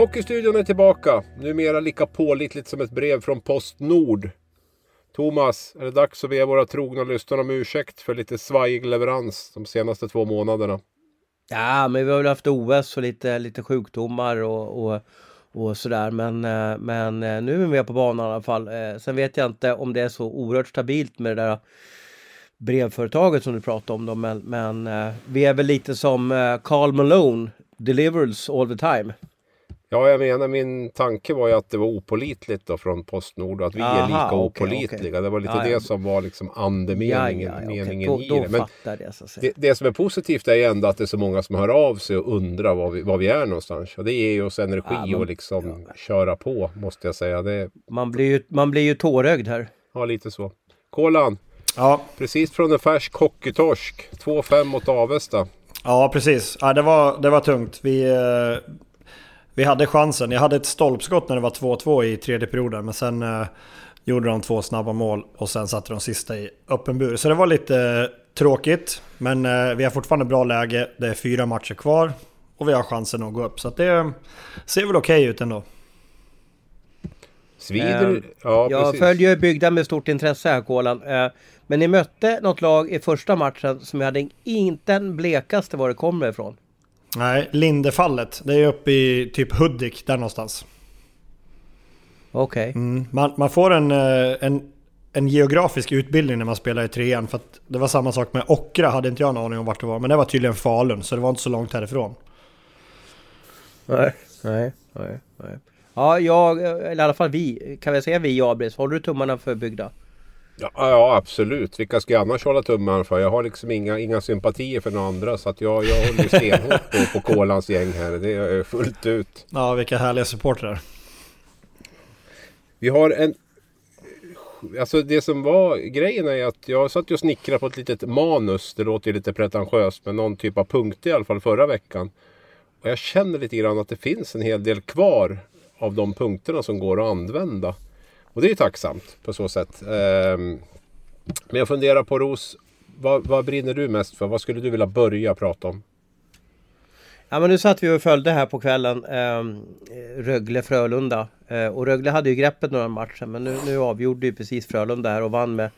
Hockeystudion är tillbaka. Numera lika pålitligt som ett brev från Postnord. Thomas, är det dags att be våra trogna lyssnare om ursäkt för lite svajig leverans de senaste två månaderna? Ja, men vi har väl haft OS och lite, lite sjukdomar och, och, och sådär. Men, eh, men eh, nu är vi med på banan i alla fall. Eh, sen vet jag inte om det är så oerhört stabilt med det där brevföretaget som du pratade om. Då, men, men vi är väl lite som Carl Malone, delivers all the time. Ja, jag menar min tanke var ju att det var opolitligt då från Postnord och att vi Aha, är lika okay, opolitliga. Okay. Det var lite ja, det som var liksom andemeningen ja, ja, meningen okay. då, i det. Men det, det, det, som är positivt är ju ändå att det är så många som hör av sig och undrar var vi, var vi är någonstans. Och det ger ju oss energi ja, och liksom köra på måste jag säga. Det... Man, blir ju, man blir ju tårögd här. Ja, lite så. Kolan! Ja. Precis från en färsk hockeytorsk. 2-5 mot Avesta. Ja, precis. Ja, det, var, det var tungt. Vi, eh, vi hade chansen. Jag hade ett stolpskott när det var 2-2 i tredje perioden. Men sen eh, gjorde de två snabba mål och sen satte de sista i öppen bur. Så det var lite eh, tråkigt. Men eh, vi har fortfarande bra läge. Det är fyra matcher kvar. Och vi har chansen att gå upp. Så det ser väl okej okay ut ändå. Svider? Eh, ja, jag precis. följer bygda med stort intresse här Kolan. Eh, men ni mötte något lag i första matchen som jag hade inte en blekaste var det kommer ifrån. Nej, Lindefallet. Det är uppe i typ Hudik, där någonstans. Okej. Okay. Mm, man, man, får en, eh, en, en geografisk utbildning när man spelar i trean. För att det var samma sak med Ockra, hade inte jag en aning om vart det var. Men det var tydligen Falun, så det var inte så långt härifrån. Nej, nej, nej. nej. Ja, jag, eller i alla fall vi, kan vi säga vi i Abris, håller du tummarna för bygda? Ja, ja absolut. Vilka ska jag annars hålla tummarna för? Jag har liksom inga, inga sympatier för några andra. Så att jag, jag håller stenhårt på, på Kolans gäng här. Det är fullt ut. Ja, vilka härliga supportrar. Vi har en... Alltså det som var grejen är att jag satt och snickrade på ett litet manus. Det låter ju lite pretentiöst. Men någon typ av punkter i alla fall förra veckan. Och jag känner lite grann att det finns en hel del kvar av de punkterna som går att använda. Och det är ju tacksamt på så sätt. Ehm, men jag funderar på Ros, vad, vad brinner du mest för? Vad skulle du vilja börja prata om? Ja men nu satt vi och följde här på kvällen eh, Rögle-Frölunda. Eh, och Rögle hade ju greppet några matcher men nu, nu avgjorde ju precis Frölunda här och vann med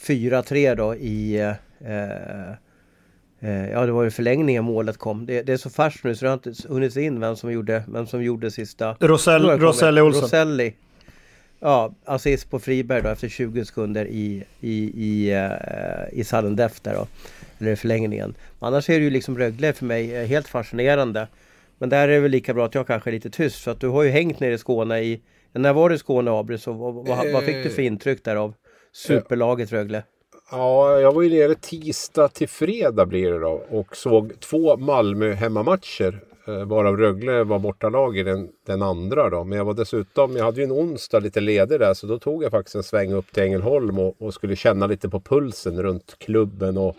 4-3 då i... Eh, eh, ja det var ju förlängningen målet kom. Det, det, är så färskt nu så det har inte hunnit in vem som gjorde, vem som gjorde sista... Rosell, Roselli Olsson. Roselli. Ja, assist på Friberg då efter 20 sekunder i, i, i, uh, i sudden death där då. Eller i förlängningen. Annars är det ju liksom Rögle för mig eh, helt fascinerande. Men där är det väl lika bra att jag kanske är lite tyst för att du har ju hängt nere i Skåne i... När var du i Skåne Abris och vad, vad, vad, fick du för intryck där av superlaget Rögle? Ja, jag var ju nere tisdag till fredag blir det då och såg två Malmö hemmamatcher. Eh, varav Rögle var bortalag i den, den andra då. Men jag var dessutom, jag hade ju en onsdag lite ledig där så då tog jag faktiskt en sväng upp till Ängelholm och, och skulle känna lite på pulsen runt klubben och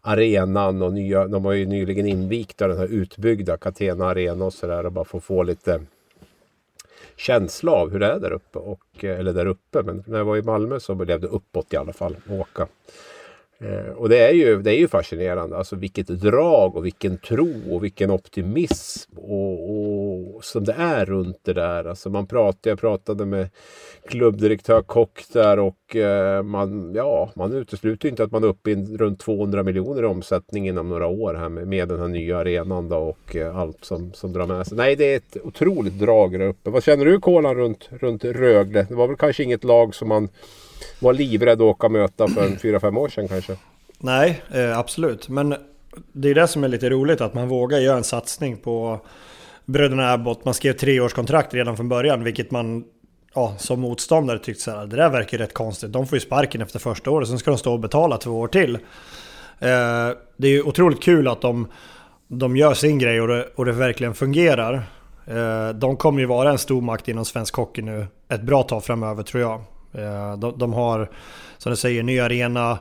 arenan och nya, de har ju nyligen invigt den här utbyggda Catena Arena och sådär och bara få få lite känsla av hur det är där uppe. Och, eller där uppe, men när jag var i Malmö så blev det uppåt i alla fall, åka. Eh, och det är, ju, det är ju fascinerande, alltså vilket drag och vilken tro och vilken optimism och, och som det är runt det där. Alltså man pratade, jag pratade med klubbdirektör Kock där och eh, man, ja, man utesluter inte att man är uppe i runt 200 miljoner i omsättning inom några år här med, med den här nya arenan då och eh, allt som, som drar med sig. Nej, det är ett otroligt drag där uppe. Vad känner du Kolan runt, runt Rögle? Det var väl kanske inget lag som man var livrädd att åka och möta för en 4-5 år sedan kanske. Nej, eh, absolut. Men det är det som är lite roligt att man vågar göra en satsning på bröderna Abbott. Man skrev treårskontrakt redan från början, vilket man ja, som motståndare tyckte så här, det där verkar rätt konstigt. De får ju sparken efter första året, sen ska de stå och betala två år till. Eh, det är ju otroligt kul att de, de gör sin grej och det, och det verkligen fungerar. Eh, de kommer ju vara en stor makt inom svensk hockey nu ett bra tag framöver tror jag. Eh, de, de har, som du säger, ny arena,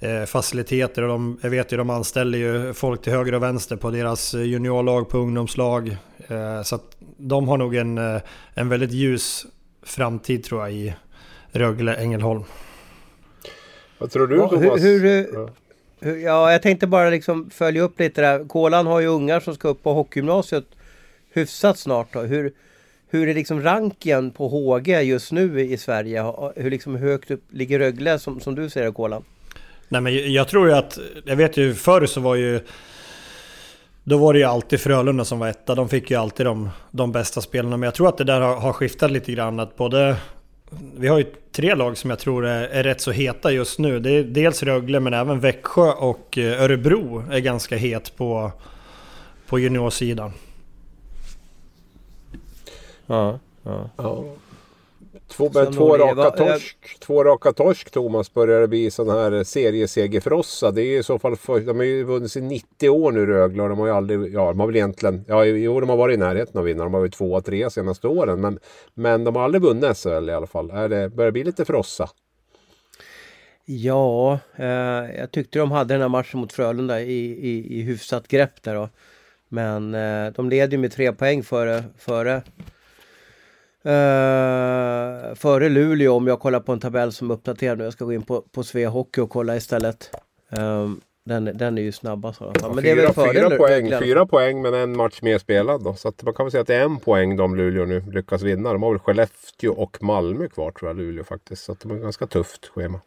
eh, faciliteter och de, jag vet ju de anställer ju folk till höger och vänster på deras juniorlag, på ungdomslag. Eh, så att de har nog en, eh, en väldigt ljus framtid tror jag i Rögle, Ängelholm. Vad tror du Thomas? Hur, hur, hur, ja, jag tänkte bara liksom följa upp lite där. Kolan har ju ungar som ska upp på hockeygymnasiet hyfsat snart. Då. Hur, hur är liksom ranken på HG just nu i Sverige? Hur liksom högt upp ligger Rögle som, som du ser det Kolan? Nej men jag tror ju att, jag vet ju förr så var ju då var det ju alltid Frölunda som var etta. De fick ju alltid de, de bästa spelarna. Men jag tror att det där har, har skiftat lite grann. Att både, vi har ju tre lag som jag tror är, är rätt så heta just nu. Det är dels Rögle men även Växjö och eh, Örebro är ganska het på, på juniorsidan. Ja, ja. ja. Två, men två, raka torsk, två raka torsk Thomas börjar det bli sån här seriesegerfrossa. Det är i så fall för, de har ju vunnit i 90 år nu Rögle och de har ju aldrig, ja de har väl egentligen, ja jo de har varit i närheten av att vinna. De har varit tvåa, tre senaste åren. Men, men de har aldrig vunnit SHL i alla fall. Är det, börjar bli lite frossa? Ja, eh, jag tyckte de hade den här matchen mot Frölunda i, i, i hyfsat grepp där då. Men eh, de leder ju med tre poäng före, före Uh, före Luleå om jag kollar på en tabell som är uppdaterad nu. Jag ska gå in på, på Svea Hockey och kolla istället. Um, den, den är ju snabbast i alla fall. Men fyra, det är väl fyra, poäng, fyra poäng men en match mer spelad då. Så man kan väl säga att det är en poäng de Luleå nu lyckas vinna. De har väl Skellefteå och Malmö kvar tror jag Luleå faktiskt. Så det är ett ganska tufft schema.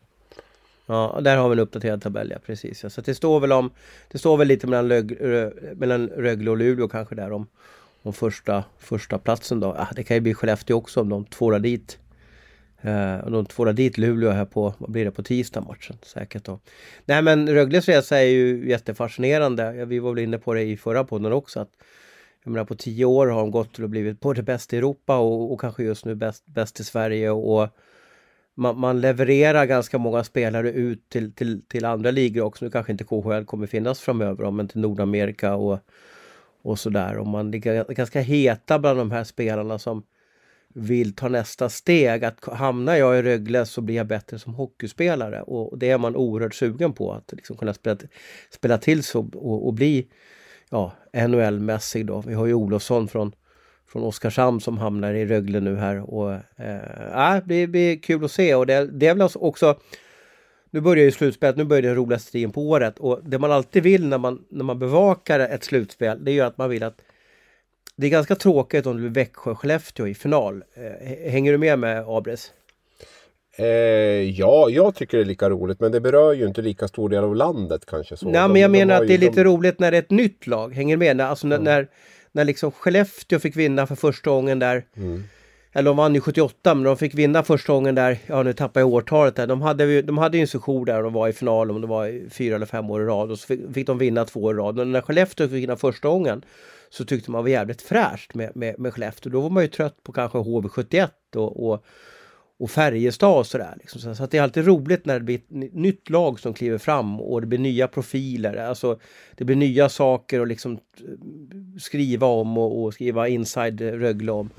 Ja, där har vi en uppdaterad tabell, ja precis. Ja. Så det står väl om Det står väl lite mellan, Lög, mellan Rögle och Luleå kanske där om om första, första platsen då. Ah, det kan ju bli Skellefteå också om de tvålar dit eh, om de tvålar dit Luleå här på, vad blir det, på tisdag matchen säkert då. Nej men Rögles resa är ju jättefascinerande. Vi var väl inne på det i förra podden också. att jag menar på tio år har de gått till att blivit både bäst i Europa och, och kanske just nu bäst, bäst i Sverige och man, man, levererar ganska många spelare ut till, till, till andra ligor också. Nu kanske inte KHL kommer finnas framöver men till Nordamerika och och sådär. Och man ligger ganska heta bland de här spelarna som vill ta nästa steg. Att hamnar jag i Rögle så blir jag bättre som hockeyspelare och det är man oerhört sugen på. Att liksom kunna spela, spela till sig och, och, bli ja, NHL-mässig då. Vi har ju Olofsson från, från Oskarshamn som hamnar i Rögle nu här och eh, äh, det blir kul att se och det, det är väl också nu börjar ju slutspelet, nu börjar den roligaste striden på året och det man alltid vill när man, när man bevakar ett slutspel det är ju att man vill att det är ganska tråkigt om det blir Växjö-Skellefteå i final. Eh, hänger du med med Abris? Eh, ja, jag tycker det är lika roligt men det berör ju inte lika stor del av landet kanske. Så. Nej, de, men jag menar att det är lite de... roligt när det är ett nytt lag. Hänger du med? Alltså när, mm. när, när liksom Skellefteå fick vinna för första gången där. Mm eller de vann ju 78 men de fick vinna första gången där, ja nu tappar jag årtalet där. De hade ju de hade ju en session där och de var i final om det var fyra eller fem år i rad och så fick, fick de vinna två år i rad. Men när Skellefteå fick vinna första gången så tyckte man var jävligt fräscht med, med, med Skellefteå. Då var man ju trött på kanske HV71 och, och, och Färjestad och sådär. Liksom. Så att det är alltid roligt när det blir ett nytt lag som kliver fram och det blir nya profiler. Alltså det blir nya saker att liksom skriva om och, och skriva inside Rögle om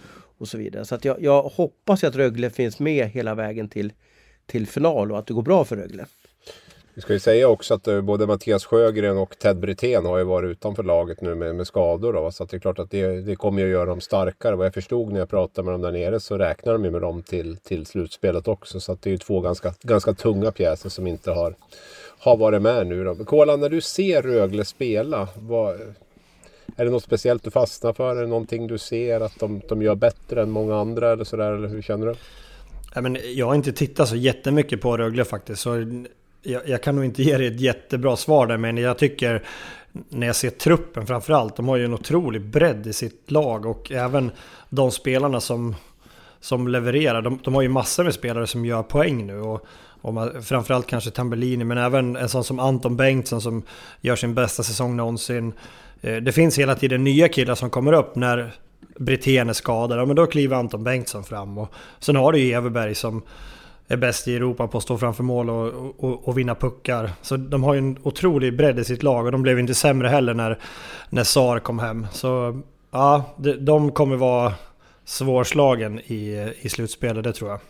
och så vidare. Så att jag, jag hoppas att Rögle finns med hela vägen till, till final och att det går bra för Rögle. Vi ska ju säga också att eh, både Mattias Sjögren och Ted Brithén har ju varit utanför laget nu med, med skador. Då, så att det är klart att det, det kommer ju att göra dem starkare. Vad jag förstod när jag pratade med dem där nere så räknar de ju med dem till, till slutspelet också. Så att det är ju två ganska, ganska tunga pjäser som inte har, har varit med nu. Då. När du ser Rögle spela, vad, är det något speciellt du fastnar för? Är det någonting du ser att de, de gör bättre än många andra eller sådär? Eller hur känner du? Ja, men jag har inte tittat så jättemycket på Rögle faktiskt. Så jag, jag, kan nog inte ge dig ett jättebra svar där. Men jag tycker när jag ser truppen framförallt. De har ju en otrolig bredd i sitt lag. Och även de spelarna som, som levererar. De, de har ju massor med spelare som gör poäng nu. Och, och man, framförallt kanske Tambellini men även en sån som Anton Bengtsson som gör sin bästa säsong någonsin. Eh, det finns hela tiden nya killar som kommer upp när Brithén är skadad, ja, men då kliver Anton Bengtsson fram. Och sen har du ju Everberg som är bäst i Europa på att stå framför mål och, och, och, vinna puckar. Så de har ju en otrolig bredd i sitt lag och de blev inte sämre heller när, när Sar kom hem. Så ja, de, de kommer vara svårslagen i, i slutspelet, det tror jag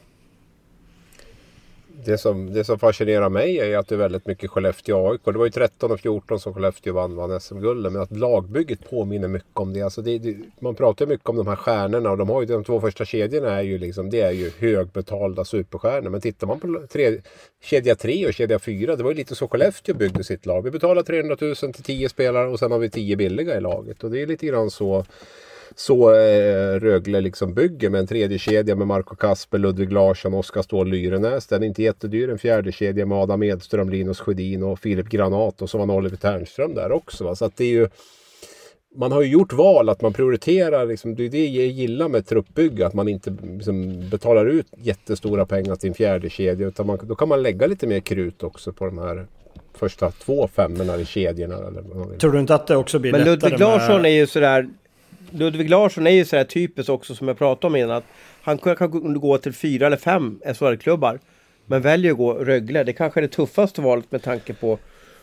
det som, det som fascinerar mig är att det är väldigt mycket Skellefteå-AIK. Det var ju 13 och 14 som Skellefteå vann, vann SM-guldet. Men att lagbygget påminner mycket om det. Alltså det, det man pratar mycket om de här stjärnorna och de har ju de två första kedjorna är ju liksom, det är ju högbetalda superstjärnor. Men tittar man på tre, kedja 3 och kedja 4, det var ju lite så Skellefteå byggde sitt lag. Vi betalar 300 000 till 10 spelare och sen har vi 10 billiga i laget. Och det är lite grann så så eh, Rögle liksom bygger med en tredje kedja med Marco Kasper, Ludvig Larsson, Oskar Ståhl Lyrenäs. Den är inte jättedyr. En fjärde kedja med Adam Edström, Linus Sjödin och Filip Granat och så var det Oliver Ternström där också. Va? Så att det är ju man har ju gjort val att man prioriterar, liksom, det är det jag gillar med truppbygge, att man inte liksom, betalar ut jättestora pengar till en fjärde kedja utan man, då kan man lägga lite mer krut också på de här första två femmorna i kedjorna. Eller Tror du inte att det också blir Men lättare Ludvig Larsson är ju sådär, Ludvig Larsson är ju sådär typiskt också som jag pratade om innan. Att han kan gå till fyra eller fem SHL-klubbar. Men väljer att gå Rögle. Det kanske är det tuffaste valet med tanke på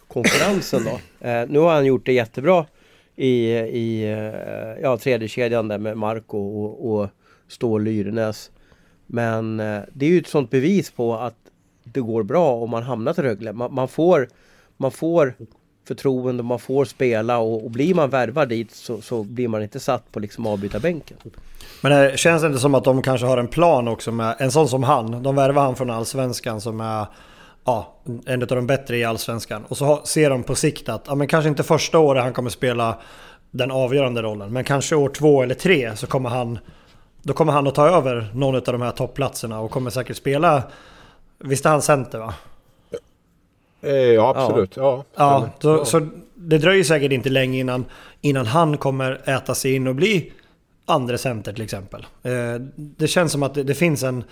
konkurrensen då. Eh, nu har han gjort det jättebra i, i eh, ja, tredje kedjan där med Marco och, och Ståhl Lyrenäs. Men eh, det är ju ett sånt bevis på att det går bra om man hamnar till Rögle. Man, man, får, man får förtroende, man får spela och, och blir man värvad dit så, så, blir man inte satt på liksom avbytarbänken. Men det känns inte som att de kanske har en plan också med en sån som han. De värvar han från Allsvenskan som är ja, en av de bättre i Allsvenskan. Och så ser de på sikt att, ja men kanske inte första året han kommer spela den avgörande rollen. Men kanske år två eller tre så kommer han då kommer han att ta över någon av de här toppplatserna och kommer säkert spela Visst är han center va? Eh, ja, absolut. Ja, ja, så, ja. så det dröjer säkert inte länge innan, innan han kommer äta sig in och bli andra center till exempel. Eh, det känns som att det, det, finns en,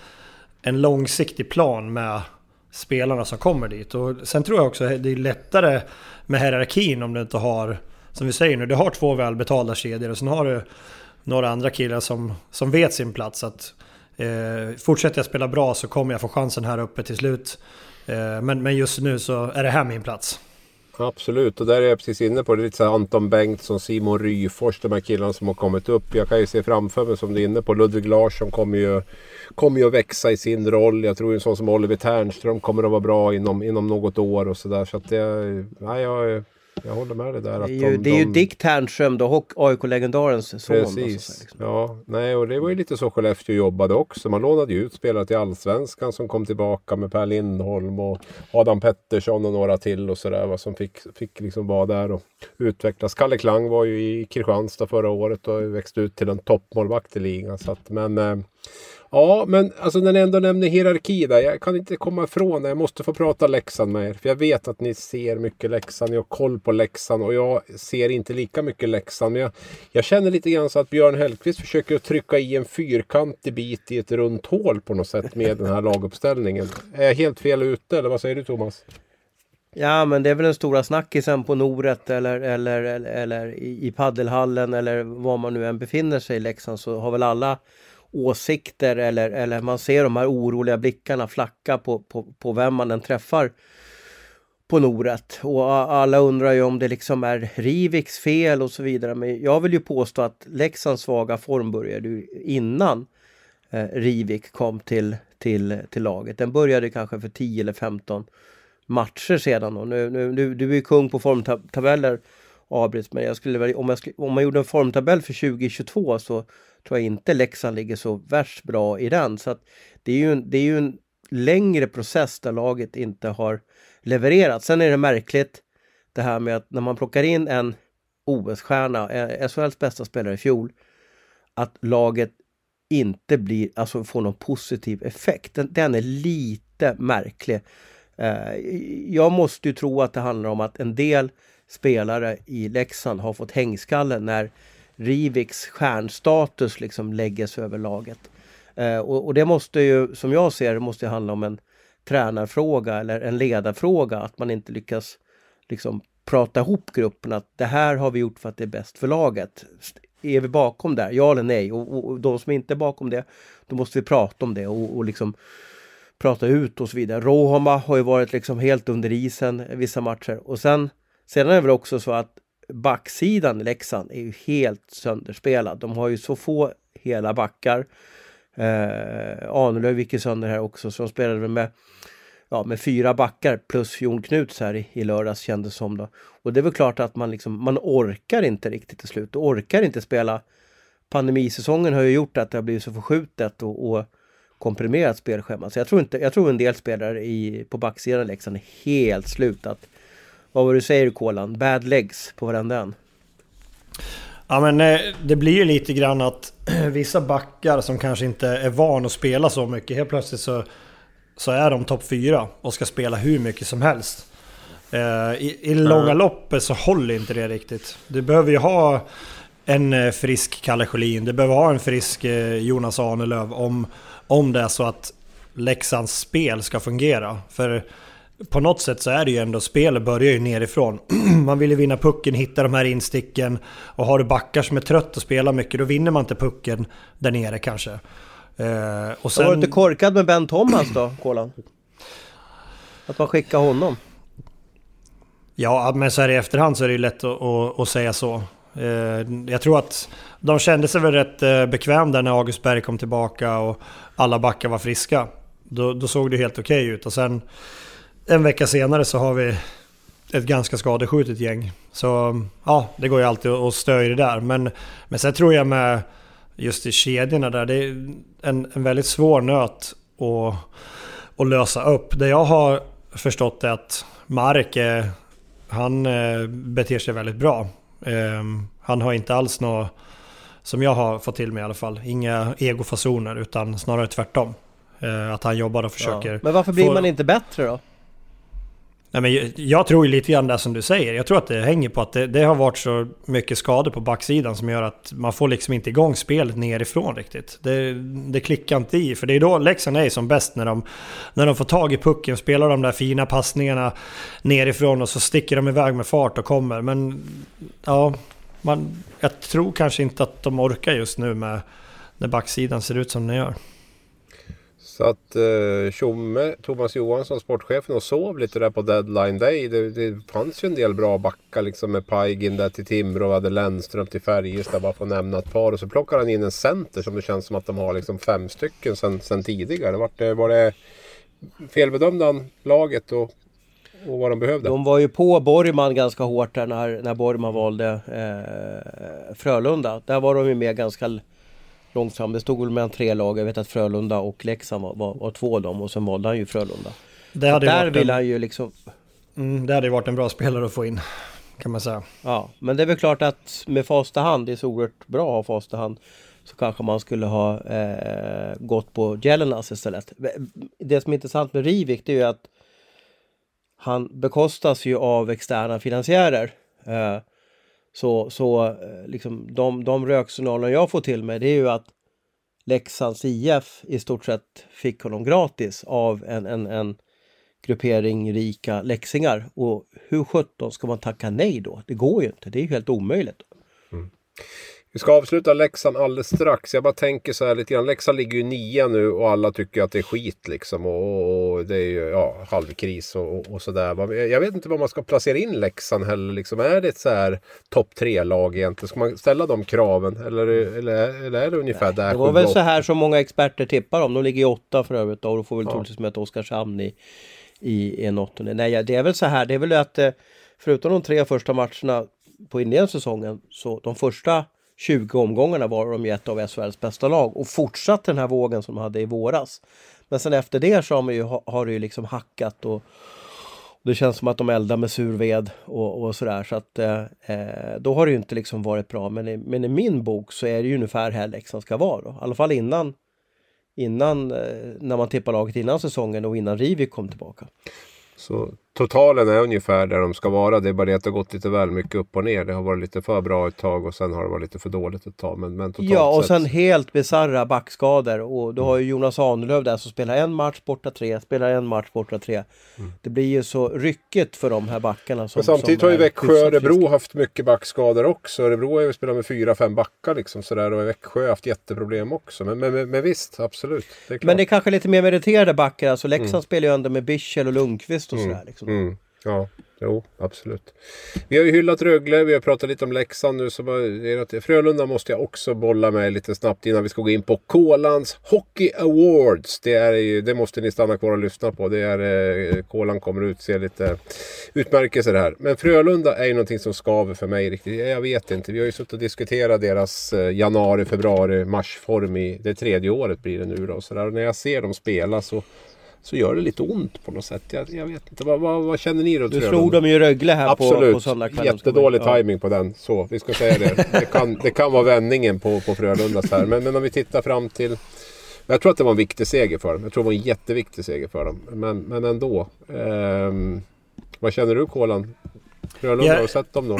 en långsiktig plan med spelarna som kommer dit. Och sen tror jag också att det är lättare med hierarkin om du inte har, som vi säger nu, du har två välbetalda kedjor och sen har du några andra killar som, som vet sin plats. Att, eh, fortsätter jag spela bra så kommer jag få chansen här uppe till slut. Eh, men, men just nu så är det här min plats. Absolut, och där är jag precis inne på det. Lite så Anton Bengtsson, Simon Ryfors, de här killarna som har kommit upp. Jag kan ju se framför mig som du är inne på. Ludvig Larsson kommer ju, kommer ju att växa i sin roll. Jag tror en sån som Oliver Ternström kommer att vara bra inom, inom något år och sådär. Så att det, nej, jag jag håller med dig där. Att det är ju, de, det är ju Dick Ternström AIK-legendarens son. Precis. Säga, liksom. Ja, nej och det var ju lite så Skellefteå jobbade också. Man lånade ju ut spelare till Allsvenskan som kom tillbaka med Per Lindholm och Adam Pettersson och några till och sådär. Som fick, fick liksom vara där och utvecklas. Kalle Klang var ju i Kristianstad förra året och växte ut till en toppmålvakt i ligan. Så att, men eh, Ja, men alltså när ni ändå nämner hierarki där. Jag kan inte komma ifrån det. Jag måste få prata Leksand med er. För jag vet att ni ser mycket Leksand. Ni har koll på Leksand. Och jag ser inte lika mycket Leksand. Men jag, jag känner lite grann så att Björn Hellkvist försöker att trycka i en fyrkantig bit i ett runt hål på något sätt med den här laguppställningen. Är jag helt fel ute eller vad säger du Thomas? Ja men det är väl den stora snackisen på Noret eller, eller, eller, eller i paddelhallen eller var man nu än befinner sig i Leksand så har väl alla åsikter eller, eller man ser de här oroliga blickarna flacka på, på, på vem man än träffar på Noret. Och alla undrar ju om det liksom är Riviks fel och så vidare. Men jag vill ju påstå att Leksands svaga form började innan eh, Rivik kom till, till, till laget. Den började kanske för 10 eller 15 matcher sedan. Och Nu, nu, du, du är ju kung på formtabeller avbryts. men jag skulle, om, jag skulle, om man gjorde en formtabell för 2022 så tror jag inte Leksand ligger så värst bra i den. Så att det, är ju en, det är ju en längre process där laget inte har levererat. Sen är det märkligt det här med att när man plockar in en OS-stjärna, eh, SHLs bästa spelare i fjol, att laget inte blir, alltså får någon positiv effekt. Den, den är lite märklig. Eh, jag måste ju tro att det handlar om att en del spelare i Leksand har fått hängskallen när Riviks stjärnstatus liksom läggs över laget. Eh, och, och, det måste ju, som jag ser det, måste handla om en tränarfråga eller en ledarfråga. Att man inte lyckas liksom prata ihop gruppen att det här har vi gjort för att det är bäst för laget. är vi bakom där? Ja eller nej? Och, och, och de som inte är bakom det, då måste vi prata om det och, och liksom prata ut och så vidare. Rohoma har ju varit liksom helt under isen vissa matcher och sen sedan är det väl också så att backsidan i Leksand är ju helt sönderspelad. De har ju så få hela backar. Eh, Ahnelöv gick ju sönder här också så de spelade med, ja, med fyra backar plus Jon Knuts här i, i lördags kändes som. Då. Och det är väl klart att man, liksom, man orkar inte riktigt till slut. Och orkar inte spela. Pandemisäsongen har ju gjort att det har blivit så förskjutet och, och komprimerat spelschema. Så jag tror, inte, jag tror en del spelare i, på backsidan i Leksand är helt slut. Att vad var du säger Kolan? Bad legs på varenda en. Ja men eh, det blir ju lite grann att vissa backar som kanske inte är van att spela så mycket. Helt plötsligt så, så är de topp fyra och ska spela hur mycket som helst. Eh, I, i långa mm. loppet så håller inte det riktigt. Du behöver ju ha en eh, frisk Kalle Schelin. Du behöver ha en frisk Jonas Ahnelöv om, om det är så att Leksands spel ska fungera. För på något sätt så är det ju ändå, spelet börjar ju nerifrån. man vill ju vinna pucken, hitta de här insticken. Och har du backar som är trött och spelar mycket, då vinner man inte pucken där nere kanske. Eh, och sen... Var du inte korkad med Ben Thomas då, Kolan? Att man skickar honom? Ja, men så här i efterhand så är det ju lätt att, att, att säga så. Eh, jag tror att de kände sig väl rätt eh, bekväm där när August Berg kom tillbaka och alla backar var friska. Då, då såg det helt okej okay ut. Och sen en vecka senare så har vi ett ganska skadeskjutet gäng. Så ja, det går ju alltid att stöja det där. Men, men sen tror jag med just i kedjorna där, det är en, en väldigt svår nöt att, att lösa upp. Det jag har förstått är att Mark, han eh, beter sig väldigt bra. Ehm, han har inte alls något, som jag har fått till mig i alla fall, inga egofasoner utan snarare tvärtom. Eh, att han jobbar och försöker... Ja. Men varför blir få... man inte bättre då? Nej, men jag tror ju lite grann det som du säger. Jag tror att det hänger på att det, det, har varit så mycket skador på backsidan som gör att man får liksom inte igång spelet nerifrån riktigt. Det, det klickar inte i, för det är då Leksand är som bäst när de, när de får tag i pucken, spelar de där fina passningarna nerifrån och så sticker de iväg med fart och kommer. Men ja, man, jag tror kanske inte att de orkar just nu med när backsidan ser ut som den gör. Så att eh, Tjomme, Thomas Johansson, sportchefen, och sov lite där på deadline day. Det, det fanns ju en del bra backar liksom med Pajgin där till Timrå, hade Lennström till Färjestad bara för att nämna ett par. Och så plockar han in en center som det känns som att de har liksom fem stycken sen, sen tidigare. Var det, eh, var det felbedömde han laget och, och vad de behövde? De var ju på Borgman ganska hårt där när, när Borgman valde eh, Frölunda. Där var de ju med ganska långt fram. Det stod väl mellan tre lag. Jag vet att Frölunda och Leksand var, var, var två av dem och sen valde han ju Frölunda. Det hade där vill en... han ju liksom... Mm, det hade ju varit en bra spelare att få in. Kan man säga. Ja, men det är väl klart att med fasta hand, det är så oerhört bra att ha fasta hand. Så kanske man skulle ha eh, gått på Jelenas istället. Det som är intressant med Rivik det är ju att han bekostas ju av externa finansiärer. Eh, så, så eh, liksom de, de röksignaler jag får till mig det är ju att Leksands IF i stort sett fick honom gratis av en, en, en gruppering rika läxingar. Och hur sjutton ska man tacka nej då? Det går ju inte, det är ju helt omöjligt. Mm. Vi ska avsluta Leksand alldeles strax. Jag bara tänker så här lite grann. Leksand ligger ju nia nu och alla tycker att det är skit liksom. Och, och det är ju ja, halvkris och, och, och sådär. Jag vet inte var man ska placera in Leksand heller. Liksom. Är det ett så här topp tre-lag egentligen? Ska man ställa de kraven? Eller, eller, eller är det ungefär Nej, där? Det var väl så här som många experter tippar om. De ligger i åtta för övrigt och då får väl ja. troligtvis möta Oskarshamn i, i en åttonde. Nej, det är väl så här. Det är väl att eh, förutom de tre första matcherna på inledningssäsongen så de första 20 omgångarna var de ju ett av SHLs bästa lag och fortsatt den här vågen som de hade i våras. Men sen efter det så har, man ju, har det ju liksom hackat och, det känns som att de eldar med sur ved och, och sådär så att eh, eh, då har det ju inte liksom varit bra. Men i, men i min bok så är det ju ungefär här Leksand ska vara då. I alla fall innan innan eh, när man tippar laget innan säsongen och innan Rivi kom tillbaka. Så totalen är ungefär där de ska vara. Det är bara det att det har gått lite väl mycket upp och ner. Det har varit lite för bra ett tag och sen har det varit lite för dåligt ett tag. Men, men totalt Ja, och sett... sen helt bisarra backskador. Och du har ju Jonas Ahnelöv där som spelar en match borta tre, spelar en match borta tre. Det blir ju så ryckigt för de här backarna. Som, Men samtidigt som har ju Växjö och Örebro haft mycket backskador också. Örebro har ju spelat med fyra, fem backar liksom sådär. Och Växjö har haft jätteproblem också. Men, men, men, men visst, absolut. Det. Men det är kanske lite mer meriterade backar. Alltså Leksand spelar ju ändå med Bichel och Lundqvist och sådär. Liksom. Liksom. Mm, ja, jo, absolut. Vi har ju hyllat Rögle, vi har pratat lite om Leksand nu. Så bara, det Frölunda måste jag också bolla med lite snabbt innan vi ska gå in på Kolans Hockey Awards. Det, är ju, det måste ni stanna kvar och lyssna på. Det är, eh, Kolan kommer utse lite utmärkelser här. Men Frölunda är ju någonting som skaver för mig riktigt. Jag vet inte. Vi har ju suttit och diskuterat deras eh, januari, februari, marsform i det tredje året blir det nu då. Så där. Och när jag ser dem spela så så gör det lite ont på något sätt. Jag, jag vet inte. Vad, vad, vad känner ni då? Du slog dem ju Rögle här på, Absolut. på söndagskvällen. Jättedålig Ja. timing på den. Så, vi ska säga det. Det kan, det kan vara vändningen på, på Frölundas här. Men, men om vi tittar fram till... Jag tror att det var en viktig seger för dem. Jag tror det var en jätteviktig seger för dem. Men, men ändå. Ehm, vad känner du Kolan? Frölunda, Ja. har du sett dem då?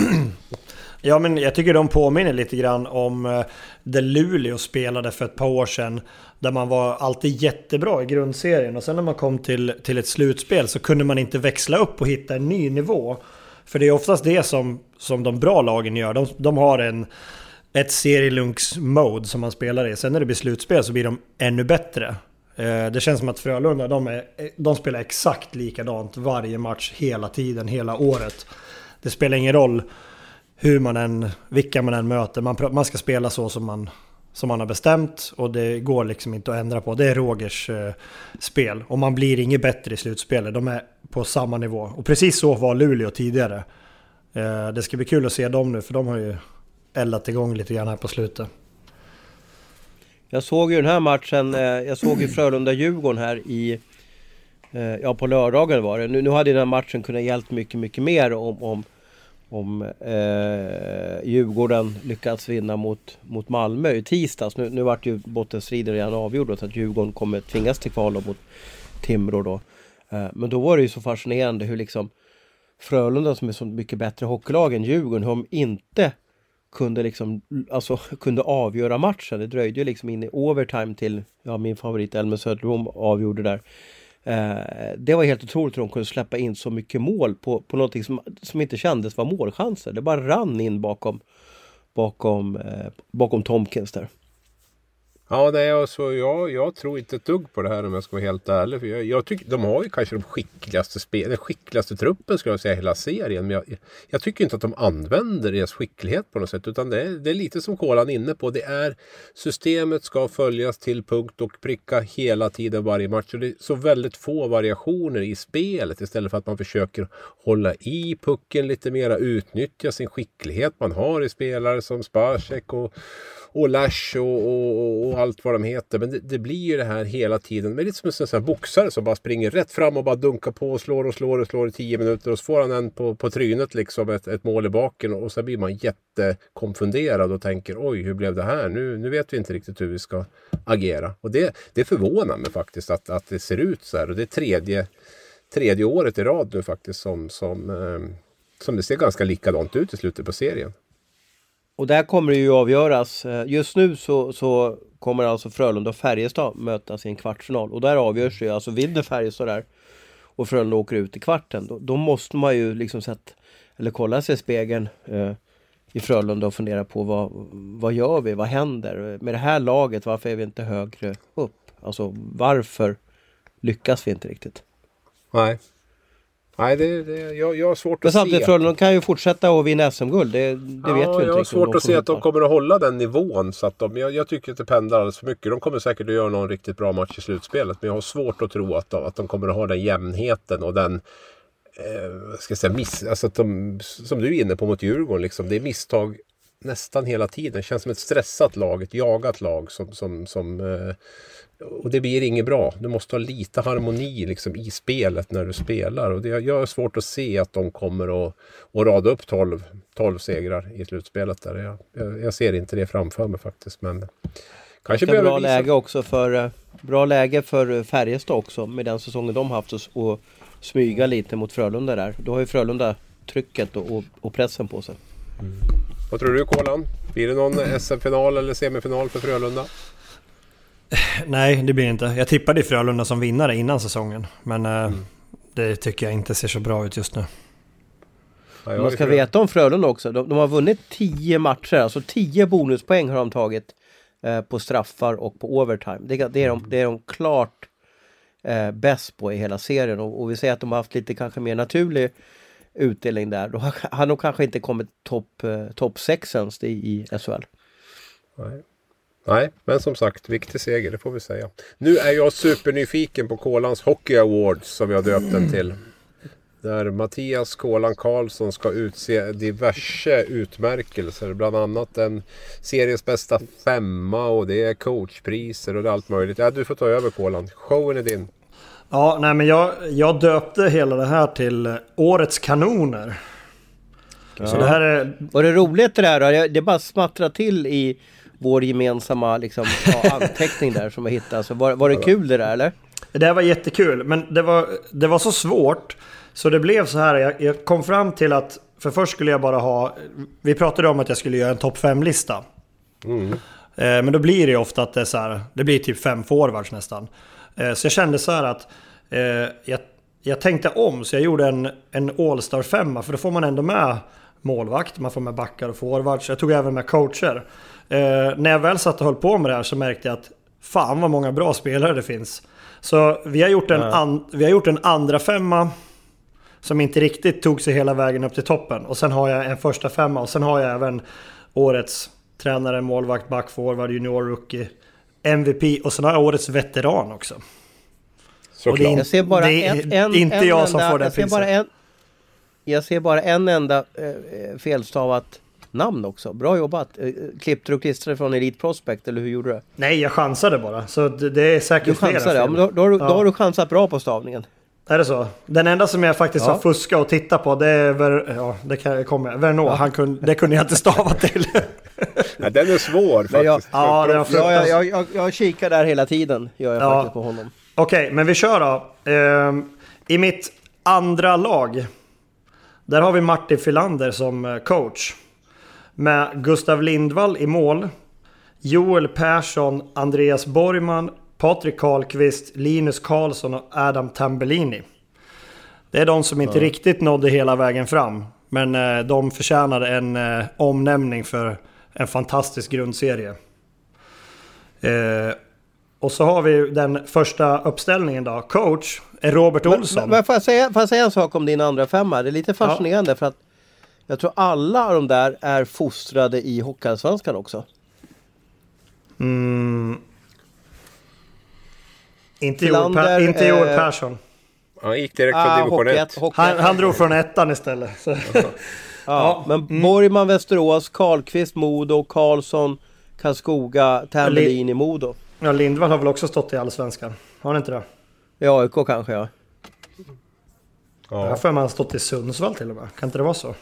Ja, men jag tycker de påminner lite grann om eh, det Luleå spelade för ett par år sedan. Där man var alltid jättebra i grundserien och sen när man kom till, till ett slutspel så kunde man inte växla upp och hitta en ny nivå. För det är oftast det som, som de bra lagen gör. De, de har en, ett serielunks-mode som man spelar i. Sen när det blir slutspel så blir de ännu bättre. Eh, det känns som att Frölunda, de, är, de spelar exakt likadant varje match hela tiden, hela året. Det spelar ingen roll hur man än, vilka man än möter. Man, man ska spela så som man, som man har bestämt och det går liksom inte att ändra på. Det är Rogers eh, spel och man blir inget bättre i slutspelet. De är på samma nivå. Och precis så var Luleå tidigare. Eh, det ska bli kul att se dem nu för de har ju eldat igång lite grann här på slutet. Jag såg ju den här matchen, eh, jag såg ju Frölunda-Djurgården här i... eh, Ja, på lördagen var det. Nu, nu hade den här matchen kunnat hjälpt mycket, mycket mer om, om, om eh, Djurgården lyckats vinna mot, mot Malmö i tisdags. Nu, nu vart ju bottenstriden redan avgjord så att Djurgården kommer tvingas till kval mot Timrå då. Eh, men då var det ju så fascinerande hur liksom Frölunda som är så mycket bättre hockeylag än Djurgården, hur de inte kunde liksom, alltså kunde avgöra matchen. Det dröjde ju liksom in i overtime till, ja min favorit Elmer Söderblom avgjorde där. Eh, det var helt otroligt hur de kunde släppa in så mycket mål på, på någonting som, som inte kändes vara målchanser. Det bara rann in bakom, bakom, eh, bakom Tomkins där. Ja, nej, alltså, jag, jag tror inte ett dugg på det här om jag ska vara helt ärlig. För jag, jag tycker, de har ju kanske de skickligaste spel, den skickligaste truppen skulle jag säga i hela serien. Men jag, jag tycker inte att de använder deras skicklighet på något sätt. Utan det är, det är lite som Kolan inne på. Det är systemet ska följas till punkt och pricka hela tiden varje match. Och det är så väldigt få variationer i spelet istället för att man försöker hålla i pucken lite mera, utnyttja sin skicklighet man har i spelare som Spacek och och Lash och, och, och allt vad de heter. Men det, det blir ju det här hela tiden. Men lite som en sån här boxare som bara springer rätt fram och bara dunkar på och slår och slår och slår i tio minuter. Och så får han en på, på trynet liksom, ett, ett mål i baken. Och så blir man jättekonfunderad och tänker oj, hur blev det här? Nu, nu vet vi inte riktigt hur vi ska agera. Och det, det förvånar mig faktiskt att, att det ser ut så här. Och det är tredje, tredje året i rad nu faktiskt som, som, eh, som det ser ganska likadant ut i slutet på serien. Och där kommer det ju avgöras. Eh, just nu så, så kommer alltså Frölunda och Färjestad mötas i en kvartsfinal. Och där avgörs det ju, alltså vinner Färjestad där och Frölunda åker ut i kvarten. Då, då måste man ju liksom sett, eller kolla sig i spegeln eh, i Frölunda och fundera på vad, vad gör vi, vad händer? Med det här laget, varför är vi inte högre upp? Alltså varför lyckas vi inte riktigt? Nej. Nej, det, det, jag, jag har svårt Men att se. samtidigt, Frölunda kan ju fortsätta att vinna SM-guld. Det, det vet vi ja, inte jag har svårt att se att de kommer att hålla den nivån. Så att de, jag, jag tycker att det pendlar alldeles för mycket. De kommer säkert att göra någon riktigt bra match i slutspelet. Men jag har svårt att tro att de, att de kommer att ha den jämnheten och den eh, ska jag säga, miss, alltså att de, som du är inne på mot Djurgården. Liksom, det är misstag nästan hela tiden. Det känns som ett stressat lag, ett jagat lag. Som, som, som, eh, och det blir inget bra. Du måste ha lite harmoni liksom, i spelet när du spelar. Och det, jag har svårt att se att de kommer att, att rada upp 12, 12 segrar i slutspelet. Där. Jag, jag, jag ser inte det framför mig faktiskt. Men kanske Ganska bra behöver visa... läge också för Bra läge för Färjestad också med den säsongen de haft och, och smyga lite mot Frölunda där. Då har ju Frölunda trycket och, och, och pressen på sig. Vad tror du Kolan? Blir det någon SM-final eller semifinal för Frölunda? Nej, det blir det inte. Jag tippade i Frölunda som vinnare innan säsongen. Men eh, det tycker jag inte ser så bra ut just nu. Ja, Man ska veta om Frölunda också. De, de har vunnit 10 matcher, alltså 10 bonuspoäng har de tagit eh, på straffar och på overtime. Det, det, är, de, det är de klart eh, bäst på i hela serien och, och vi säger att de har haft lite kanske mer naturlig utdelning där. Då har han nog kanske inte kommit topp eh, top 6 ens i, i SHL. Nej. Nej, men som sagt, viktig seger, det får vi säga. Nu är jag supernyfiken på Kolans Hockey Awards som har döpt den till. Där Mattias Kolan Karlsson ska utse diverse utmärkelser. Bland annat en series bästa femma och det är coachpriser och det är allt möjligt. Ja, du får ta över Kolan. Showen är din. Ja, nej men jag, jag döpte hela det här till Årets Kanoner. Så det här är... Var det roligt det där då? Det bara smattrade till i vår gemensamma liksom, ja, anteckning där som vi hittade. Så var, var det kul det där eller? Det här var jättekul, men det var, det var så svårt. Så det blev så här, jag, jag kom fram till att... För först skulle jag bara ha... Vi pratade om att jag skulle göra en topp 5-lista. Eh, men då blir det ofta att det är så här, det blir typ fem forwards nästan. Eh, så jag kände så här att eh, jag, jag tänkte om, så jag gjorde en, en All-Star femma för då får man ändå med målvakt, man får med backar och forwards. Jag tog även med coacher. Eh, när jag väl satt och höll på med det här så märkte jag att fan vad många bra spelare det finns. Så vi har gjort en, an, vi har gjort en andra femma som inte riktigt tog sig hela vägen upp till toppen. Och sen har jag en första femma och sen har jag även årets tränare, målvakt, back, forward, junior, rookie, MVP och sen har jag årets veteran också. Och det är Såklart. Jag ser bara det är en, en, inte en jag enda, som får det jag ser priset. bara en, Jag ser bara en enda eh, felstavat namn också. Bra jobbat! Eh, klippte du och klistrade från Elite Prospect eller hur gjorde du? Nej, jag chansade bara. Så det, är säkert Du flera chansade, ja, fel. men då, då, har du, då Ja. har du chansat bra på stavningen. Är det så? Den enda som jag faktiskt Ja. har fuskat och tittat på det är Ver, ja, det kan jag komma Verneau. Han kunde, det kunde jag inte stava till. Ja, den är svår faktiskt. Jag- ja, var Ja, jag, jag, jag, jag kikar där hela tiden, gör jag Ja. faktiskt på honom. Okej, men vi kör då. Ehm, I mitt andra lag. Där har vi Martin Filander som eh, coach. Med Gustav Lindvall i mål. Joel Persson, Andreas Borgman, Patrik Karlqvist, Linus Karlsson och Adam Tambellini. Det är de som inte riktigt nådde hela vägen fram. Men eh, de förtjänade en eh, omnämning för en fantastisk grundserie. Eh, och så har vi den första uppställningen då. Coach är Robert Men, Olsson. men får, jag säga, får jag säga en sak om din andra femma? Det är lite fascinerande för att jag tror alla de där är fostrade i Hockeyallsvenskan också. Mm. Inte, Joel, per, inte Joel eh, Persson. Han gick direkt från Ah, division hockey 1. ett- hockey Han, han drog från ettan istället. Så. Ja, men Mm. Borgman, Västerås, Karlqvist, Modo, Karlsson, Karlskoga, Tambellini, Modo. Ja, Lindvall har väl också stått i Allsvenskan? Har han inte det? I AIK kanske ja. Jag har Ja. för mig han stått i Sundsvall till och med. Kan inte det vara så?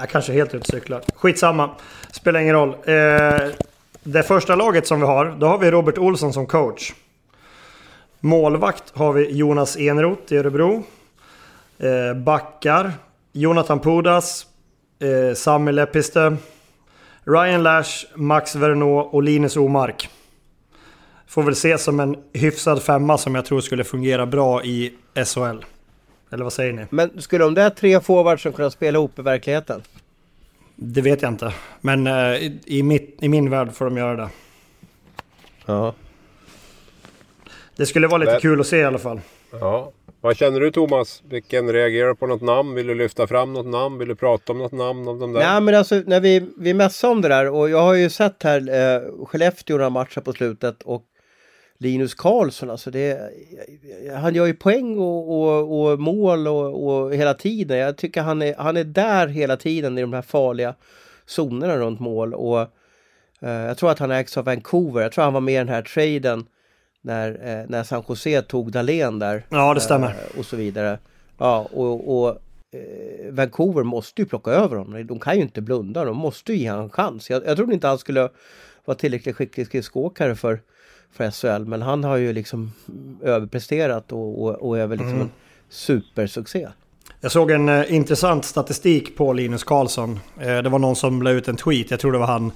Jag kanske är helt ute och cyklar. Skitsamma. Spelar ingen roll. Eh, det första laget som vi har, då har vi Robert Olsson som coach. Målvakt har vi Jonas Enroth i Örebro. Eh, backar, Jonathan Pudas, eh, Sami Lepistö, Ryan Lash, Max Verneau och Linus Omark. Får väl ses som en hyfsad femma som jag tror skulle fungera bra i SHL. Eller vad säger ni? Men skulle de där tre forwardsen kunna spela ihop i verkligheten? Det vet jag inte. Men eh, i, i, mitt, i min värld får de göra det. Ja. Det skulle vara lite Men- kul att se i alla fall. ja. Vad känner du Thomas? Vilken reagerar du på något namn? Vill du lyfta fram något namn? Vill du prata om något namn av de där? Nej men alltså när vi, vi messade om det där och jag har ju sett här eh, Skellefteå några matcher på slutet och Linus Karlsson alltså det Han gör ju poäng och, och, och mål och, och hela tiden. Jag tycker han är, han är där hela tiden i de här farliga zonerna runt mål och eh, jag tror att han ägs av Vancouver. Jag tror han var med i den här traden när, eh, när San Jose tog Dahlén där. Ja, det stämmer. Eh, och så vidare. Ja, och, och eh, Vancouver måste ju plocka över honom. De kan ju inte blunda, de måste ju ge honom en chans. Jag, jag trodde inte han skulle vara tillräckligt skicklig skridskoåkare för, för SHL, men han har ju liksom överpresterat och, och, och är väl liksom en supersuccé. Jag såg en eh, intressant statistik på Linus Karlsson. Eh, det var någon som la ut en tweet, jag tror det var han.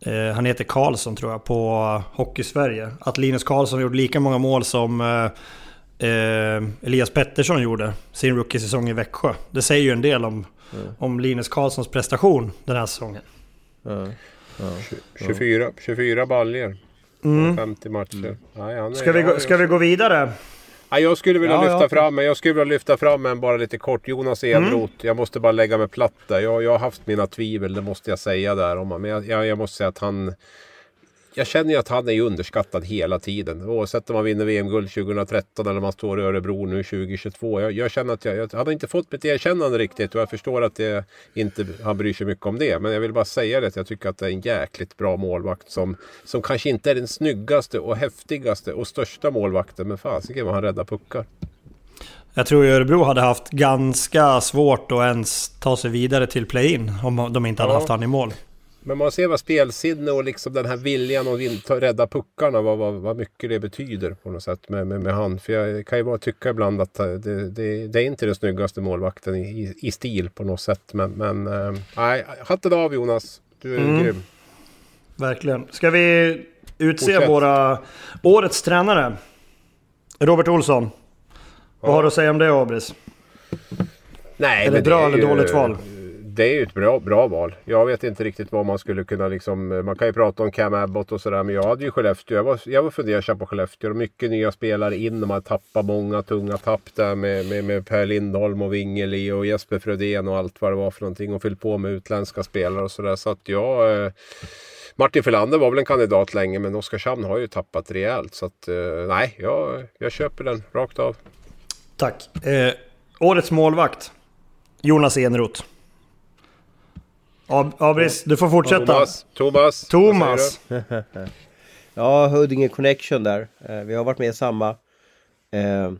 Eh, han heter Karlsson tror jag, på Hockey-Sverige. Att Linus Karlsson gjorde lika många mål som eh, eh, Elias Pettersson gjorde sin rookie-säsong i Växjö. Det säger ju en del om, mm. om Linus Karlssons prestation den här säsongen. Mm. Ja. 24, 24 baljor. Mm. 50 matcher. Mm. Nej, ska, vi gå, ska vi gå vidare? Ja, jag skulle vilja ja, lyfta ja. fram, men jag skulle vilja lyfta fram en bara lite kort. Jonas Enroth. Mm. Jag måste bara lägga mig platt där. Jag, jag har haft mina tvivel, det måste jag säga där. Men jag, jag, jag måste säga att han jag känner ju att han är underskattad hela tiden. Oavsett om man vinner VM-guld 2013 eller om man står i Örebro nu 2022. Jag, jag känner att jag, jag hade inte fått mitt erkännande riktigt och jag förstår att det inte, han bryr sig mycket om det. Men jag vill bara säga det jag tycker att det är en jäkligt bra målvakt som, som kanske inte är den snyggaste och häftigaste och största målvakten. Men fasiken vad han räddar puckar. Jag tror att Örebro hade haft ganska svårt att ens ta sig vidare till play-in om de inte hade ja. haft han i mål. Men man ser vad spelsinne och liksom den här viljan att rädda puckarna, vad, vad, vad mycket det betyder på något sätt med, med, med han. För jag kan ju bara tycka ibland att det, det, det är inte den snyggaste målvakten i, i stil på något sätt. Men, men äh, nej, hatten av Jonas. Du är mm. grym. Verkligen. Ska vi utse Fortsätt. våra årets tränare? Robert Olsson. Ja. Vad har du att säga om det Abris? Nej, är det bra eller dåligt val? Det är ju ett bra, bra val. Jag vet inte riktigt vad man skulle kunna liksom... Man kan ju prata om Cam Abbott och sådär. Men jag hade ju Skellefteå. Jag var, jag var fundersam på Skellefteå. Mycket nya spelare in. De har tappat många tunga tapp där med, med, med Per Lindholm och Wingeli och Jesper Frödén och allt vad det var för någonting. Och fyllt på med utländska spelare och sådär. Så att jag... Eh, Martin Filander var väl en kandidat länge men Oskarshamn har ju tappat rejält. Så att eh, nej, jag, jag köper den rakt av. Tack. Eh, årets målvakt. Jonas Enroth. Abris, du får fortsätta. Thomas. Thomas. Thomas. ja, Huddinge Connection där. Eh, vi har varit med i samma eh,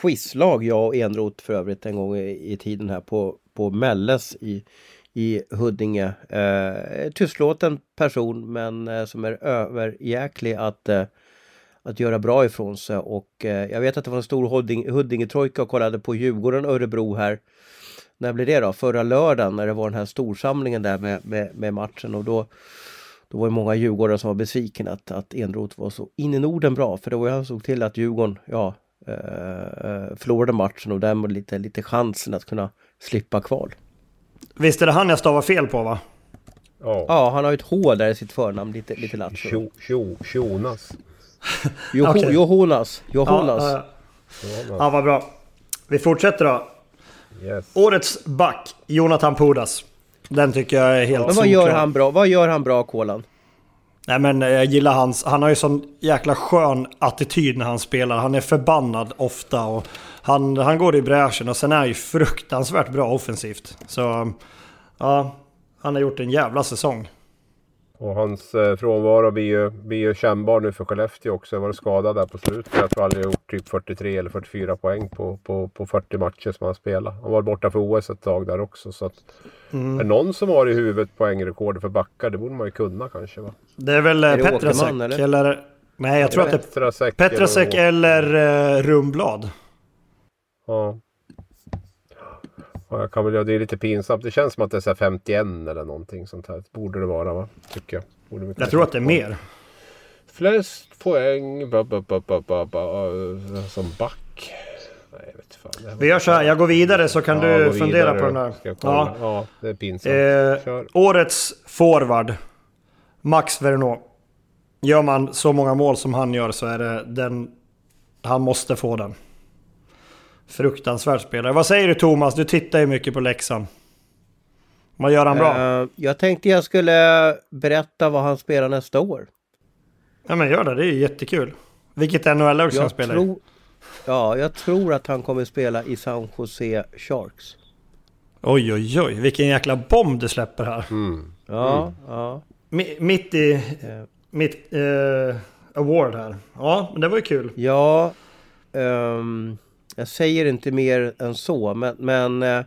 quizlag, jag och Enroth för övrigt, en gång i, i tiden här på, på Melles i, i Huddinge. Eh, tystlåten person men eh, som är överjäklig att, eh, att göra bra ifrån sig och eh, jag vet att det var en stor Huddinge-trojka och kollade på Djurgården Örebro här när blev det då? Förra lördagen när det var den här storsamlingen där med, med, med matchen och då då var det många djurgårdare som var besvikna att, att Enroth var så in i Norden bra för det var ju han såg till att Djurgården ja, eh, eh, förlorade matchen och därmed lite, lite chansen att kunna slippa kval. Visst är det han jag stavar fel på va? Ja, ja han har ju ett H där i sitt förnamn, lite, lite lattjo. Jonas. Jonas. Jonas. Ja, ja. ja, vad bra. Vi fortsätter då. Yes. Årets back, Jonathan Pudas. Den tycker jag är helt Men vad gör han bra? Vad gör han bra, Kolan? Nej men eh, jag gillar hans, han har ju sån jäkla skön attityd när han spelar. Han är förbannad ofta och han, han går i bräschen och sen är han ju fruktansvärt bra offensivt. Så ja, han har gjort en jävla säsong. Och hans eh, frånvaro blir ju, blir ju kännbar nu för Skellefteå också. Jag var skadad där på slutet. Jag tror aldrig gjort typ 43 eller 44 poäng på, på, på 40 matcher som han spelat. Han var borta för OS ett tag där också. Så att, mm. Är någon som har i huvudet poängrekord för backar, det borde man ju kunna kanske va? Det är väl är Petrasek eller? eller? Nej, jag tror att det är Petrasek, Petrasek eller, eller uh, Rumblad. Ja. Jag kan väl, det är lite pinsamt. Det känns som att det är så 51 eller någonting sånt här. Borde det vara va? Tycker jag. Borde jag tror att det är mer. Flest poäng ba, ba, ba, ba, ba, ba, som back. Nej, vet fan. Vi gör så här, jag går vidare så kan ja, du fundera vidare. på den här. Ja. ja, det är pinsamt. Eh, årets forward. Max Verneau. Gör man så många mål som han gör så är det den... Han måste få den. Fruktansvärd spelare. Vad säger du Thomas? Du tittar ju mycket på Leksand. Vad gör han bra? Uh, jag tänkte jag skulle berätta vad han spelar nästa år. Ja men gör det, det är ju jättekul. Vilket NHL-lag ska han spela tro... i? Ja, jag tror att han kommer spela i San Jose Sharks. Oj, oj, oj. Vilken jäkla bomb du släpper här. Mm. Ja, mm. ja. M mitt i... Uh. Mitt uh, award här. Ja, men det var ju kul. Ja. Um, jag säger inte mer än så, men... men eh,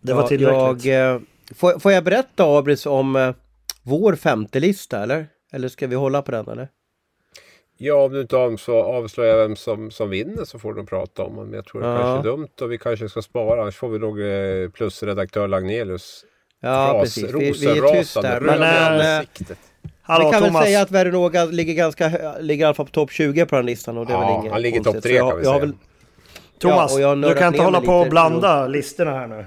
det var tillräckligt. Jag, eh, får, får jag berätta Abris om eh, vår femte lista eller? Eller ska vi hålla på den eller? Ja, om du inte avslöjar vem som, som vinner så får du prata om Men jag tror det Ja. kanske är dumt och vi kanske ska spara. Annars får vi nog eh, plusredaktör Lagnelius Ja, ras- precis. Vi, vi är tyst rosenrasande där. röd Men, ansiktet. Hallå vi kan Thomas! väl säga att Vernoga ligger ganska ligger i alla fall på topp 20 på den listan. Och det är Ja, väl inget han ligger topp konstigt. tre Så jag- kan vi jag har säga. väl- Thomas, Ja, och du kan inte hålla på och blanda listorna här nu.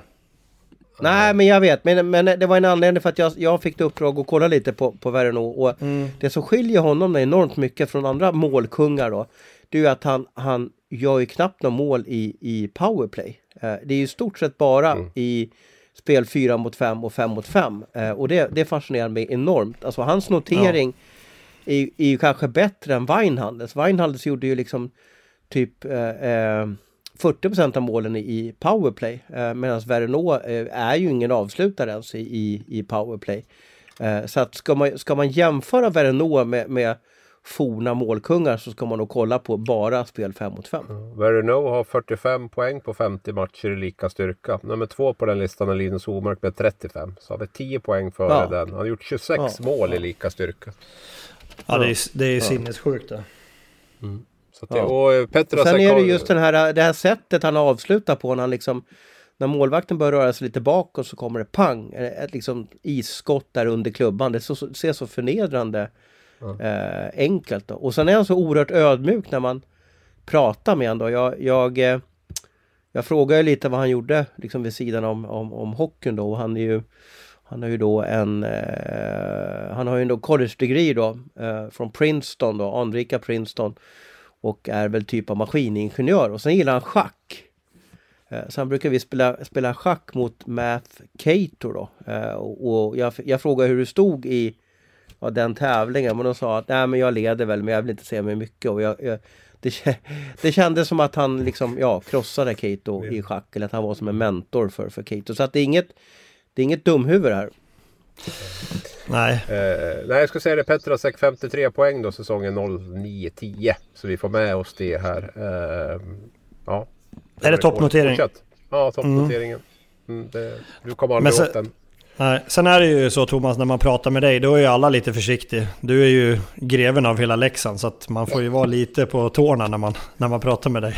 Nej, men jag vet. Men, men det var en anledning för att jag, jag fick det uppdrag att kolla lite på, på Verno. Och Mm. det som skiljer honom enormt mycket från andra målkungar då. Det är ju att han, han gör ju knappt något mål i, i powerplay. Eh, det är ju i stort sett bara Mm. i spel 4 mot 5 och 5 mot 5. Eh, och det, det fascinerar mig enormt. Alltså hans notering är, är ju kanske bättre än Weinhandels. Weinhandels gjorde ju liksom typ eh, eh, 40% av målen i, powerplay. Eh, Medan Verno eh, är ju ingen avslutare ens i, i, powerplay. Eh, så att ska man, ska man jämföra Verno med, med forna målkungar så ska man nog kolla på bara spel 5 mot 5. Verno har 45 poäng på 50 matcher i lika styrka. Nummer två på den listan är Linus Omark med 35. Så har vi 10 poäng före Ja. den. Han har gjort 26 Ja. mål i lika styrka. Ja, det är, det är sinnessjukt det. Så det, Ja. och eh, Petra Och sen är det just den här, det här sättet han avslutar på när han liksom när målvakten börjar röra sig lite bakåt så kommer det pang, ett liksom isskott där under klubban. Det så, ser så förnedrande eh, enkelt. Då. Och sen är han så oerhört ödmjuk när man pratar med honom. Jag, jag, eh, jag frågar ju lite vad han gjorde liksom vid sidan om, om, om hockeyn då. Och han är ju han har ju då en eh, Han har ju en college degree då eh, från Princeton då, anrika Princeton. Och är väl typ av maskiningenjör och sen gillar han schack. Eh, Sen brukar vi spela, spela schack mot Math Cato då. Eh, Och jag, jag frågade hur det stod i ja, den tävlingen men de sa att nej men jag leder väl men jag vill inte säga mig mycket. Och jag, jag, det, det kändes som att han liksom ja, krossade Cato i schack eller att han var som en mentor för, för Cato. Så att det är inget det är inget dumhuvud här. Nej. Eh, nej, jag ska säga det. Petrasek 53 poäng då säsongen 09-10. Så vi får med oss det här. Eh, ja. Är det toppnotering? Ja, toppnoteringen. Mm, det, du kommer aldrig sen- åt den. Nej. Sen är det ju så Thomas, när man pratar med dig, då är ju alla lite försiktiga. Du är ju greven av hela Leksand, så att man får ju vara lite på tårna när man, när man pratar med dig.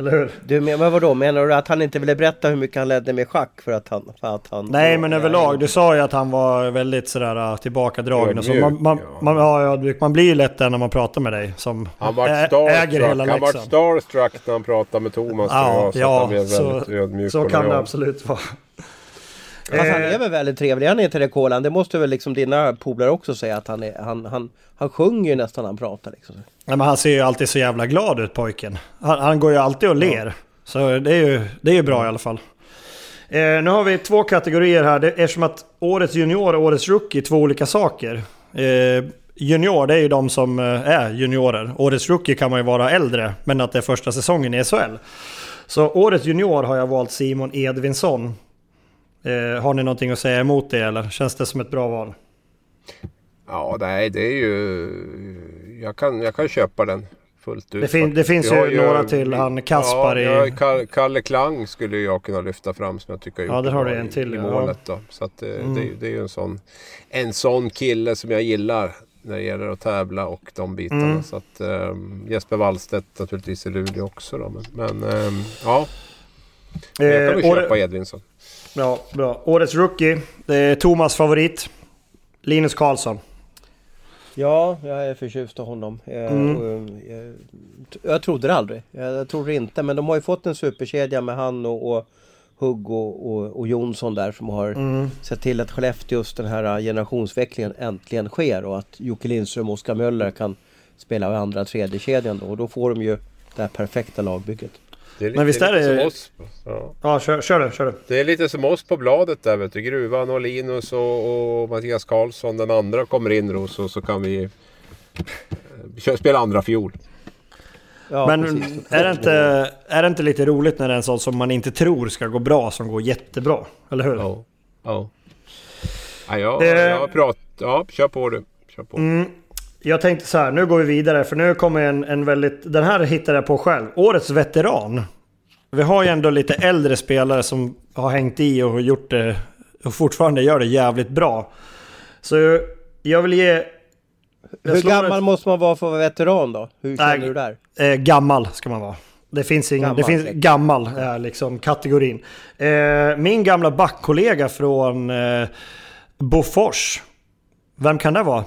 Eller hur? Du, men men vadå, menar du att han inte ville berätta hur mycket han ledde med schack för att han... För att han Nej men överlag, du sa ju att han var väldigt sådär äh, tillbakadragen och så. Man, man, man, ja, man blir ju lätt där när man pratar med dig som Han var äger starstruck. hela Han var starstruck när han pratade med Thomas. Ja, så ja, så- Så och kan det absolut vara. Fast han Eh, är väl väldigt trevlig, han är inte det Kolan. Det måste väl liksom dina polare också säga att han är... Han, han, han sjunger ju nästan när han pratar liksom. Nej, men han ser ju alltid så jävla glad ut pojken. Han, han går ju alltid och ler. Så det är ju, det är ju bra i alla fall. Eh, nu har vi två kategorier här. Det, eftersom att årets junior och årets rookie är två olika saker. Eh, junior, det är ju de som eh, är juniorer. Årets rookie kan man ju vara äldre, men att det är första säsongen i SHL. Så årets junior har jag valt Simon Edvinsson. Eh, har ni någonting att säga emot det eller? Känns det som ett bra val? Ja, nej, det är ju... Jag kan, jag kan köpa den fullt ut. Det fin- det finns har ju några till, han Kaspar i- ja, Ka- Kalle Klang skulle jag kunna lyfta fram som jag tycker Ja, gjort där har du en i- till, i ja. Mm. målet. Då. Så att, eh, det, det är ju en sån, en sån kille som jag gillar när det gäller att tävla och de bitarna. Mm. Så att, ehm, Jesper Wallstedt naturligtvis i Luleå också. Då. Men, men ehm, ja, jag kan väl Eh, köpa Edvinsson. Bra, bra. Årets rookie, det är Thomas favorit. Linus Karlsson. Ja, jag är förtjust i honom. Jag, Mm. och, jag, jag trodde det aldrig. Jag, jag trodde inte. Men de har ju fått en superkedja med han och, och Hugg och, och, och Jonsson där som har Mm. sett till att Skellefteås den här generationsväxlingen äntligen sker och att Jocke Lindström och Oskar Möller kan spela i andra tredje kedjan då. Och då får de ju det här perfekta lagbygget. Det är, Men visst det är det- som oss. Ja. Ja, kör, kör du, kör du. Det är lite som oss på bladet där vet du. Gruvan och Linus och, och Mattias Karlsson. Den andra kommer in då så, så kan vi eh, spela andra fiol. Ja, Men precis. är det, inte, är det inte lite roligt när det är en sån som man inte tror ska gå bra, som går jättebra? Eller hur? Ja. Ja. Ja, jag, Eh. jag prat, ja, kör på du. Kör på. Mm. Jag tänkte så här, nu går vi vidare för nu kommer en, en väldigt... Den här hittade jag på själv. Årets veteran. Vi har ju ändå lite äldre spelare som har hängt i och gjort det och fortfarande gör det jävligt bra. Så jag vill ge jag Hur gammal ett- måste man vara för att vara veteran då? Hur känner Nej. du där? Eh, gammal ska man vara. Det finns ingen, Gammal, det finns gammal är liksom kategorin. Eh, min gamla backkollega från eh, Bofors. Vem kan det vara?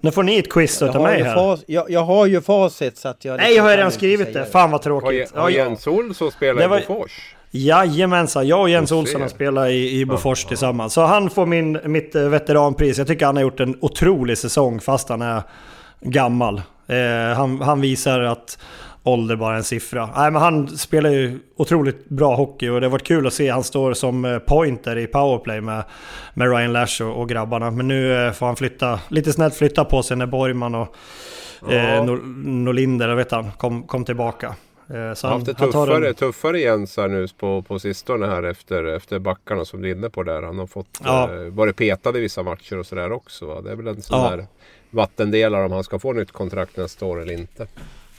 Nu får ni ett quiz utav mig här. fas, jag, jag har ju facit så att jag... Nej, jag har kan redan inte skrivit det. Fan vad tråkigt. har Ja, Jens Olsson spelat i Bofors? Jajamensan, jag och Jens Olsson har spelat i, i Bofors tillsammans. Så han får min, mitt eh, veteranpris. Jag tycker han har gjort en otrolig säsong fast han är gammal. Eh, han, han visar att ålder bara en siffra. Nej, men han spelar ju otroligt bra hockey och det har varit kul att se. Han står som eh, pointer i powerplay med, med Ryan Lash och, och grabbarna. Men nu eh, får han flytta, lite snällt flytta på sig när Borgman och eh, Nor- Norlinder, jag vet han, kom, kom tillbaka. Eh, så Han har haft det tar en- tuffare, tuffare här nu på, på sistone här efter, efter backarna som du är inne på där. Han har fått Ja. eh, varit petad i vissa matcher och sådär också. Va? Det är väl en sån Ja. där vattendelare om han ska få nytt kontrakt nästa år eller inte.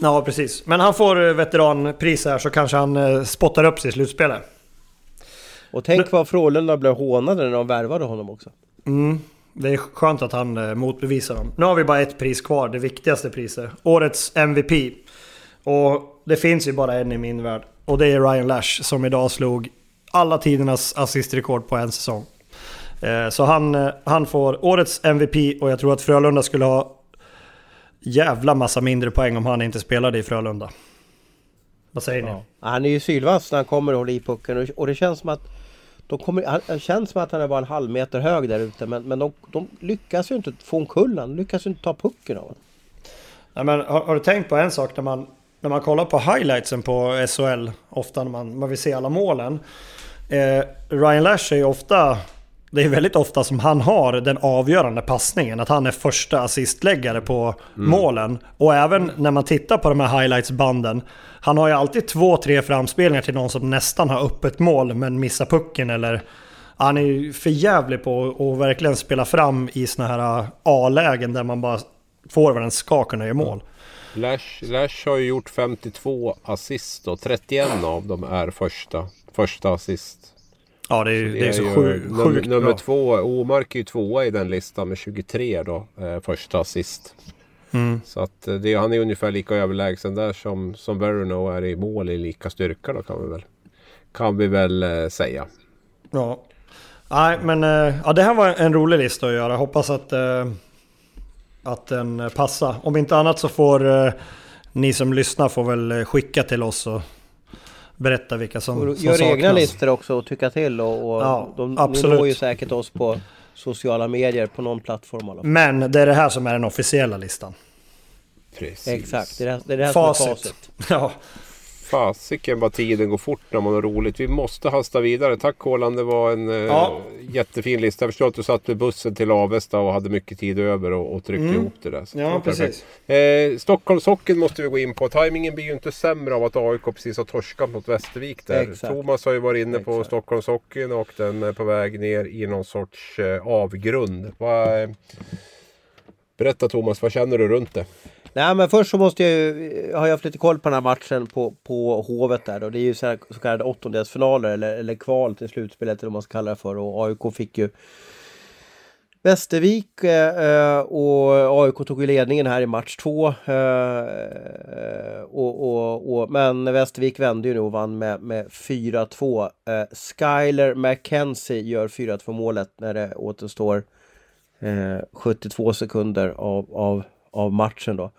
Ja, precis. Men han får eh, veteranpris här så kanske han eh, spottar upp sig i slutspelet. Och tänk vad Frölunda blev hånade när de värvade honom också. Mm. Det är skönt att han eh, motbevisar dem. Nu har vi bara ett pris kvar, det viktigaste priset. Årets MVP. Och det finns ju bara en i min värld. Och det är Ryan Lash som idag slog alla tidernas assistrekord på en säsong. Så han, han får årets MVP och jag tror att Frölunda skulle ha jävla massa mindre poäng om han inte spelade i Frölunda. Vad säger ni? Ja. Han är ju sylvass när han kommer och håller i pucken och- det känns som att de kommer, det känns som att han är bara en halv meter hög där ute men, men de, de lyckas ju inte få en kullan, de lyckas ju inte ta pucken av honom. Ja, men har, har du tänkt på en sak när man, när man kollar på highlightsen på SHL, ofta när man, man vill se alla målen. Eh, Ryan Lash är ju ofta, det är väldigt ofta som han har den avgörande passningen, att han är första assistläggare på målen. Och även när man tittar på de här highlightsbanden, han har ju alltid två, tre framspelningar till någon som nästan har öppet mål men missar pucken eller han är ju för jävlig på att verkligen spela fram i såna här A-lägen där man bara forwarden ska kunna göra mål. Lash, Lash har ju gjort 52 assist och 31 av dem är första, första assist. Ja, det är, det är så ju sjukt, num, sjukt Nummer bra. två, Omark är ju tvåa i den listan med 23 då, eh, första assist. Mm. Så att eh, det, han är ungefär lika överlägsen där som, som Verno är i mål i lika styrka då kan vi väl, kan vi väl eh, säga. Ja. Nej, men eh, ja, det här var en rolig lista att göra. Hoppas att, eh, att den passar. Om inte annat så får eh, ni som lyssnar får väl skicka till oss och berätta vilka som, Och som gör saknas. egna listor också och tycka till och, och Ja, de, absolut. Når ju säkert oss på sociala medier på någon plattform alla. Men det är det här som är den officiella listan. Precis. Exakt, det är det här, det är det här som är facit. Ja, Fasiken vad tiden går fort när man har roligt. Vi måste hasta vidare. Tack Kolan, det var en eh, Ja. jättefin lista. Jag förstår att du satt med bussen till Avesta och hade mycket tid över och, och tryckte ihop det där. Så det Mm. ja perfekt. precis. Eh, Stockholmshockeyn måste vi gå in på. Timingen blir ju inte sämre av att AIK precis har torskat mot Västervik där. Exakt. Thomas har ju varit inne på Exakt. Stockholmshockeyn och den är på väg ner i någon sorts eh, avgrund. Vad, eh, berätta Thomas, vad känner du runt det? Nej men först så måste jag ju, har jag haft lite koll på den här matchen på, på Hovet där då. Det är ju så, här, så kallade åttondelsfinaler eller, eller kval till slutspelet eller vad man ska kalla det för. Och AIK fick ju Västervik eh, och AIK tog ju ledningen här i match två. Eh, och, och, och, men Västervik vände ju nu och vann med, med 4-2. Eh, Skyler McKenzie gör 4-2 målet när det återstår eh, 72 sekunder av, av, av matchen då.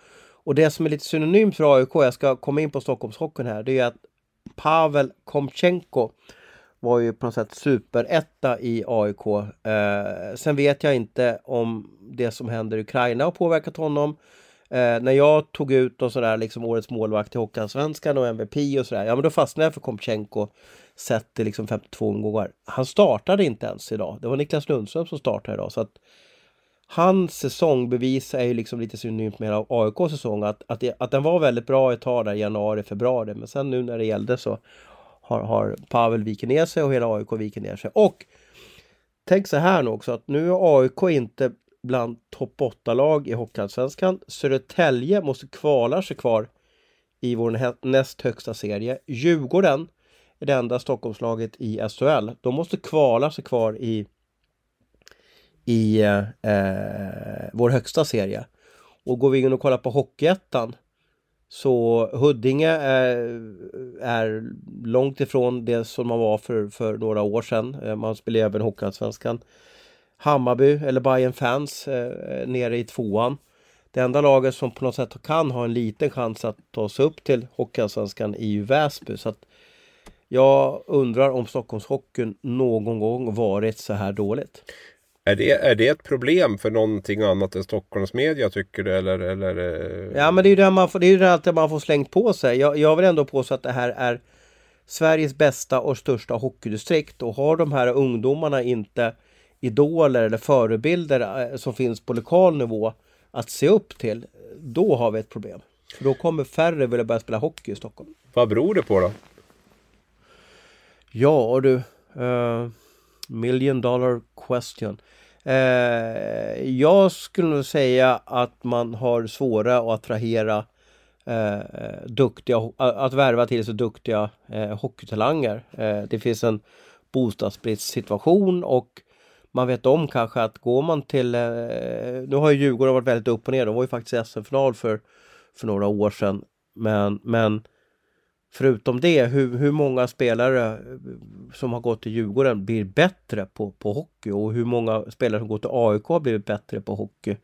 Och det som är lite synonymt för AIK, jag ska komma in på Stockholmshockeyn här, det är att Pavel Komchenko var ju på något sätt superetta i AIK. Eh, sen vet jag inte om det som händer i Ukraina har påverkat honom. Eh, när jag tog ut och sådär liksom årets målvakt i Hockeyallsvenskan och MVP och sådär, ja men då fastnade jag för Komchenko sett till liksom 52 omgångar. Han startade inte ens idag. Det var Niklas Lundström som startade idag. Så att hans säsongbevis är ju liksom lite synonymt med hela AIKs säsong. Att, att, det, att den var väldigt bra ett tag där januari, februari. Men sen nu när det gällde så har, har Pavel vikit ner sig och hela AIK viker ner sig. Och tänk så här nu också att nu är AIK inte bland topp 8-lag i Hockeyallsvenskan. Södertälje måste kvala sig kvar i vår näst högsta serie. Djurgården är det enda Stockholmslaget i SHL. De måste kvala sig kvar i i eh, vår högsta serie. Och går vi in och kollar på Hockeyettan så Huddinge är, är långt ifrån det som man var för, för några år sedan. Eh, man spelar även Hockeyallsvenskan. Hammarby eller Bayern fans eh, nere i tvåan. Det enda laget som på något sätt kan ha en liten chans att ta sig upp till Hockeyallsvenskan är ju Väsby. Så att jag undrar om Stockholmshockeyn någon gång varit så här dåligt. Är det, är det ett problem för någonting annat än Stockholms media tycker du? Eller, eller, eh? Ja men det är ju det, man får, det, är det alltid man får slängt på sig. Jag, jag vill ändå påstå att det här är Sveriges bästa och största hockeydistrikt och har de här ungdomarna inte idoler eller förebilder eh, som finns på lokal nivå att se upp till, då har vi ett problem. För då kommer färre vilja börja spela hockey i Stockholm. Vad beror det på då? Ja du, uh, million dollar question. Eh, jag skulle nog säga att man har svårare att attrahera eh, duktiga, att värva till sig duktiga eh, hockeytalanger. Eh, det finns en bostadsbristsituation och man vet om kanske att går man till... Eh, nu har ju Djurgården varit väldigt upp och ner. De var ju faktiskt i SM-final för, för några år sedan. Men, men förutom det, hur, hur många spelare eh, som har gått till Djurgården blir bättre på, på hockey och hur många spelare som går till AIK har blivit bättre på hockey.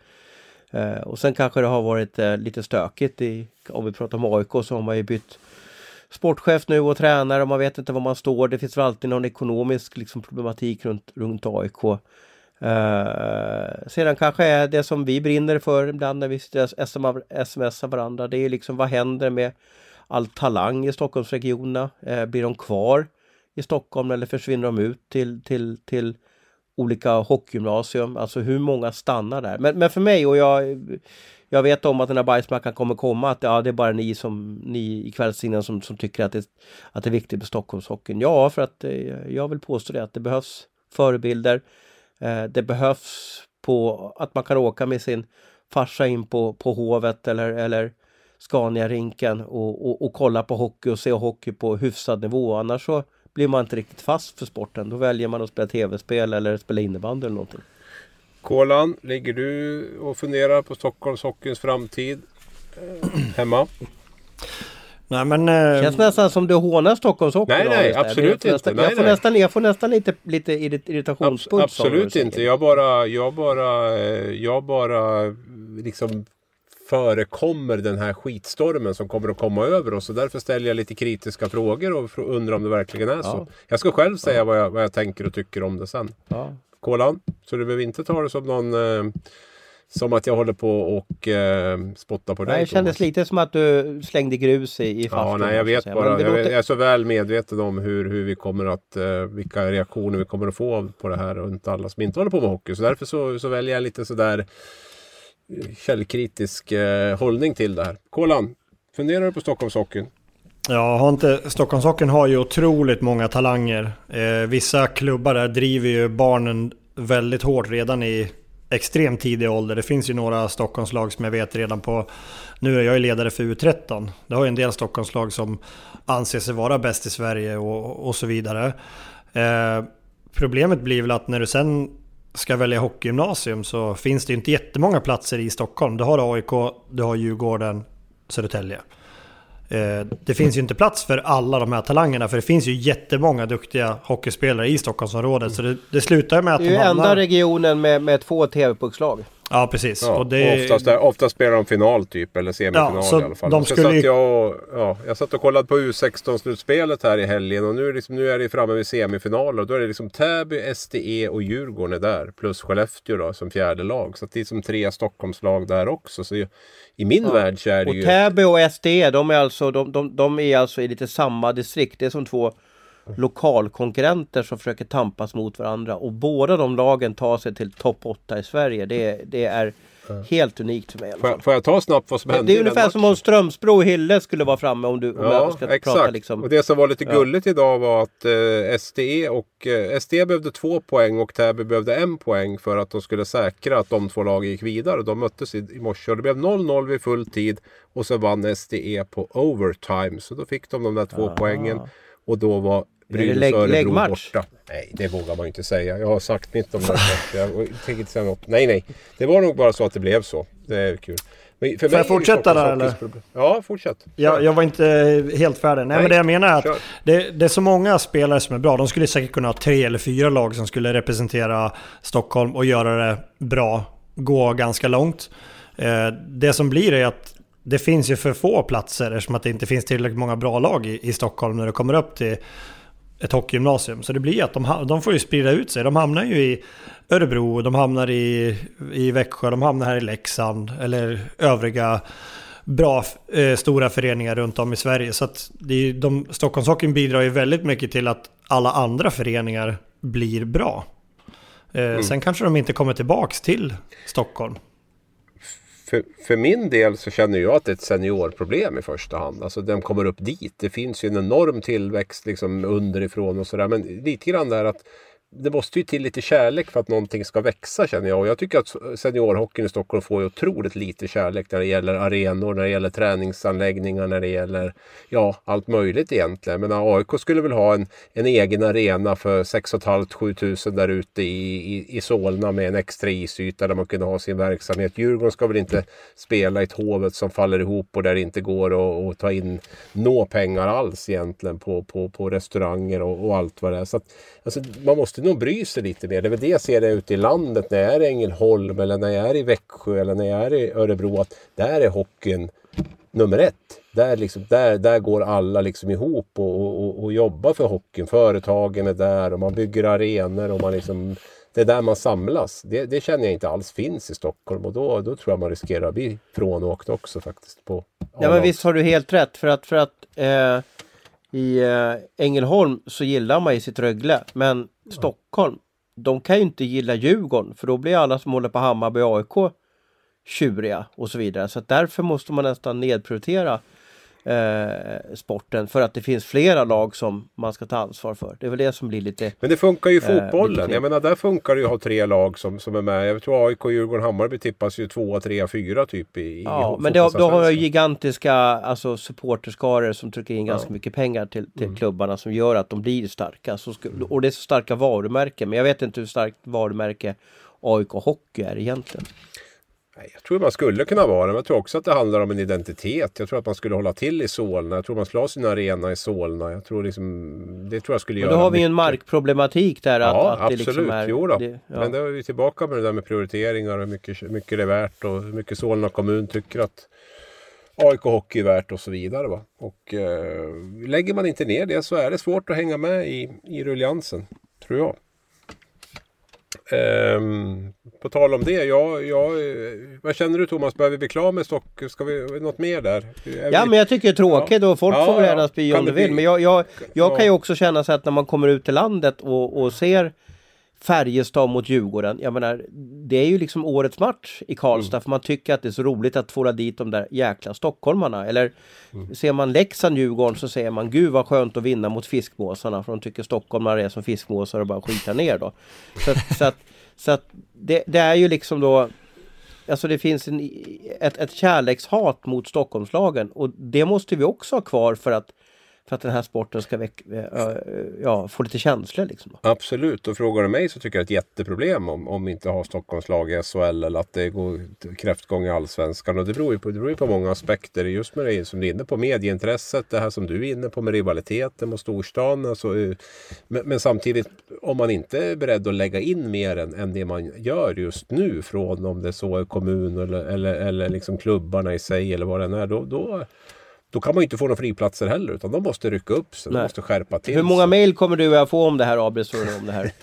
Eh, och sen kanske det har varit eh, lite stökigt i, om vi pratar om AIK så har man ju bytt sportchef nu och tränare och man vet inte var man står. Det finns väl alltid någon ekonomisk liksom, problematik runt, runt AIK. Eh, sedan kanske är det som vi brinner för ibland när vi smsar varandra. Det är liksom vad händer med all talang i Stockholmsregionerna? Eh, blir de kvar i Stockholm eller försvinner de ut till, till, till olika hockeygymnasium? Alltså hur många stannar där? Men, men för mig och jag jag vet om att den här bajsmackan kommer komma, att ja, det är bara ni som ni i kvällstidningen som, som tycker att det, att det är viktigt med Stockholmshockeyn. Ja, för att eh, jag vill påstå det att det behövs förebilder. Eh, det behövs på att man kan åka med sin farsa in på, på Hovet eller, eller Scania-rinken och, och, och, kolla på hockey och se hockey på hyfsad nivå. Annars så blir man inte riktigt fast för sporten. Då väljer man att spela tv-spel eller spela innebandy eller någonting. Kolan, ligger du och funderar på Stockholmshockeyns framtid eh, hemma? Nej men... Eh... Känns nästan som du hånar Stockholmshockey. Nej, nej, absolut inte. Nästan, nej, jag, får nej. Nästan, jag får nästan lite, lite irritationspuls. Abs absolut inte. Jag bara, jag bara, eh, jag bara liksom förekommer den här skitstormen som kommer att komma över oss. Och därför ställer jag lite kritiska frågor och undrar om det verkligen är så. Jag ska själv säga ja. vad, jag, vad jag tänker och tycker om det sen. Ja kolan. Så du behöver inte ta det som någon eh, som att jag håller på och eh, spottar på dig. Nej, det kändes lite som att du slängde grus i, i farstun. Ja, nej, jag vet bara. Jag, låter... jag, är så väl medveten om hur, hur vi kommer att, eh, vilka reaktioner vi kommer att få på det här runt alla som inte håller på med hockey. Så därför så, så väljer jag lite sådär källkritisk eh, hållning till det här. Kolan, funderar du på Stockholmshockeyn? Ja, har inte, Stockholmshockeyn har ju otroligt många talanger. Eh, vissa klubbar där driver ju barnen väldigt hårt redan i extremt tidig ålder. Det finns ju några Stockholmslag som jag vet redan på... Nu är jag ju ledare för U13. Det har ju en del Stockholmslag som anser sig vara bäst i Sverige och, och så vidare. Eh, problemet blir väl att när du sen ska välja hockeygymnasium så finns det inte jättemånga platser i Stockholm. Du har AIK, du har Djurgården, Södertälje. Eh, det finns ju inte plats för alla de här talangerna för det finns ju jättemånga duktiga hockeyspelare i Stockholmsområdet. Så det, det slutar med att de Det är ju enda regionen med, med två TV-puckslag. Ja precis. Ja, och det... oftast, oftast spelar de final typ eller semifinal ja, i alla fall. De skulle... satt jag, och, ja, jag satt och kollade på U16-slutspelet här i helgen och nu, liksom, nu är det framme vid semifinaler. Och då är det liksom Täby, SDE och Djurgården är där. Plus Skellefteå då som fjärde lag. Så det är som tre Stockholmslag där också. Så i min ja. värld så är det och ju... Och Täby och SDE de är, alltså, de, de, de är alltså i lite samma distrikt. Det är som två lokalkonkurrenter som försöker tampas mot varandra och båda de lagen tar sig till topp 8 i Sverige. Det, det är helt unikt för mig. Får jag, får jag ta snabbt vad som hände Det är ungefär som om Strömsbro och Hille skulle vara framme om du om ja, ska exakt. prata liksom. Och det som var lite gulligt ja. idag var att eh, SDE och eh, SDE behövde två poäng och Täby behövde en poäng för att de skulle säkra att de två lagen gick vidare. De möttes i, i morse och det blev 0-0 vid full tid och så vann SDE på overtime. Så då fick de de där två Aha. poängen. Och då var Brynäs lägg- Örebro läggmatch? borta. Nej, det vågar man inte säga. Jag har sagt mitt om det. jag tänker inte säga något. Nej, nej. Det var nog bara så att det blev så. Det är kul. Men för Får jag fortsätta där, eller? problem. Ja, fortsätt. Jag, jag var inte helt färdig. Nej, Nej, men det jag menar är att det, det är så många spelare som är bra. De skulle säkert kunna ha tre eller fyra lag som skulle representera Stockholm och göra det bra. Gå ganska långt. Eh, det som blir är att det finns ju för få platser eftersom att det inte finns tillräckligt många bra lag i, i Stockholm när det kommer upp till ett hockeygymnasium. Så det blir att de, de får ju sprida ut sig. De hamnar ju i Örebro, de hamnar i, i Växjö, de hamnar här i Leksand eller övriga bra eh, stora föreningar runt om i Sverige. Så att det är, de, Stockholmshockeyn bidrar ju väldigt mycket till att alla andra föreningar blir bra. Eh, Sen kanske de inte kommer tillbaks till Stockholm. För, för min del så känner jag att det är ett seniorproblem i första hand. Alltså den kommer upp dit. Det finns ju en enorm tillväxt liksom underifrån och sådär. Men lite grann där att det måste ju till lite kärlek för att någonting ska växa känner jag. Och jag tycker att seniorhockeyn i Stockholm får ju otroligt lite kärlek när det gäller arenor, när det gäller träningsanläggningar, när det gäller ja, allt möjligt egentligen. Men AIK skulle väl ha en, en egen arena för 6 500-7 tusen där ute i, i, i Solna med en extra isyta där man kunde ha sin verksamhet. Djurgården ska väl inte spela i ett hovet som faller ihop och där det inte går att, att ta in nå pengar alls egentligen på, på, på restauranger och, och allt vad det är. Så att, alltså, man måste nog bry sig lite mer. Det är väl det jag ser det ute i landet när jag är i Ängelholm eller när jag är i Växjö eller när jag är i Örebro. Att där är hockeyn nummer ett. Där, liksom, där, där går alla liksom ihop och, och, och, jobbar för hockeyn. Företagen är där och man bygger arenor och man liksom det är där man samlas. Det, det känner jag inte alls finns i Stockholm och då, då tror jag man riskerar att bli frånåkt också faktiskt. På Ja men visst har du helt rätt för att, för att eh, i eh, Ängelholm så gillar man ju sitt Rögle men Stockholm de kan ju inte gilla Djurgården för då blir alla som håller på Hammarby och AIK tjuriga och så vidare. Så därför måste man nästan nedprioritera eh, sporten för att det finns flera lag som man ska ta ansvar för. Det är väl det som blir lite Men det funkar ju i Eh, fotbollen. knep. jag menar där funkar det ju att ha tre lag som, som är med. Jag tror AIK, Djurgården, Hammarby tippas ju tvåa, trea, fyra typ i, i Ja, men det, då har jag fotbollsallsvenskan. gigantiska alltså, supporterskaror som trycker in ganska mycket pengar till, till Mm. klubbarna som gör att de blir starka. Så sku, och det är så starka varumärken. Men jag vet inte hur starkt varumärke AIK Hockey är egentligen. Nej, jag tror man skulle kunna vara det, men jag tror också att det handlar om en identitet. Jag tror att man skulle hålla till i Solna. Jag tror man skulle ha sin arena i Solna. Jag tror liksom, det tror jag skulle Men göra då har vi ju en markproblematik där. Att, Ja, att det absolut. liksom är, jo då. det, ja. Men då är vi tillbaka med det där med prioriteringar och hur mycket, mycket det är värt och hur mycket Solna kommun tycker att AIK Hockey är värt och så vidare. Va? Och eh, lägger man inte ner det så är det svårt att hänga med i, i ruljansen, tror jag. Ehm, på tal om det, jag, eh, vad känner du Thomas? Behöver vi klara med Stock? Ska vi något mer där? Är Ja vi- men jag tycker det är tråkigt och folk Ja, får ja. gärna spy om de vill. Men jag, jag, jag Ja. kan ju också känna så att när man kommer ut till landet och, och ser Färjestad mot Djurgården. Jag menar, det är ju liksom årets match i Karlstad för man tycker att det är så roligt att få dit de där jäkla stockholmarna. Eller ser man Leksand-Djurgården så säger man gud vad skönt att vinna mot fiskmåsarna för de tycker stockholmare är som fiskmåsar och bara skita ner då. Så att, så att, så att det, det är ju liksom då Alltså det finns en, ett, ett kärlekshat mot Stockholmslagen och det måste vi också ha kvar för att, för att den här sporten ska väck, eh, ja, få lite känslor. Liksom. Absolut, och frågar du mig så tycker jag det är ett jätteproblem om, om vi inte har Stockholmslag i SHL eller att det går kräftgång i Allsvenskan. Och det beror ju på, det beror ju på många aspekter. Just med det som du är inne på, medieintresset, det här som du är inne på med rivaliteten mot storstan. Alltså, eh, men, men samtidigt, om man inte är beredd att lägga in mer än, än det man gör just nu från om det så är kommun eller, eller, eller liksom klubbarna i sig eller vad det än är. Då, då, då kan man ju inte få några friplatser heller utan de måste rycka upp sig, de måste skärpa till Hur många mejl kommer du att få om det här Abris om det här?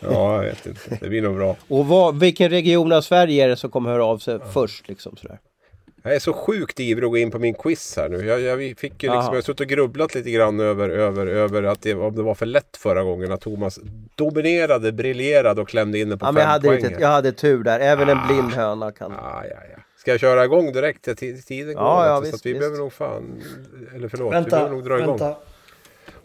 Ja, jag vet inte. Det blir nog bra. Och vad, vilken region av Sverige är det som kommer höra av sig först? Liksom, sådär? Jag är så sjukt ivrig att gå in på min quiz här nu. Jag, jag fick ju liksom, jag har suttit och grubblat lite grann över, över, över att det, om det var för lätt förra gången. Att Thomas dominerade, briljerade och klämde in det på Ja, men jag, fem hade poäng. lite, jag hade tur där. Även en blind höna kan... Ah, ja, ja. Ska jag köra igång direkt tiden går? Ja, ja, du? så visst, att vi visst. behöver nog fan... Eller förlåt, vi Vänta, behöver nog dra igång. vänta.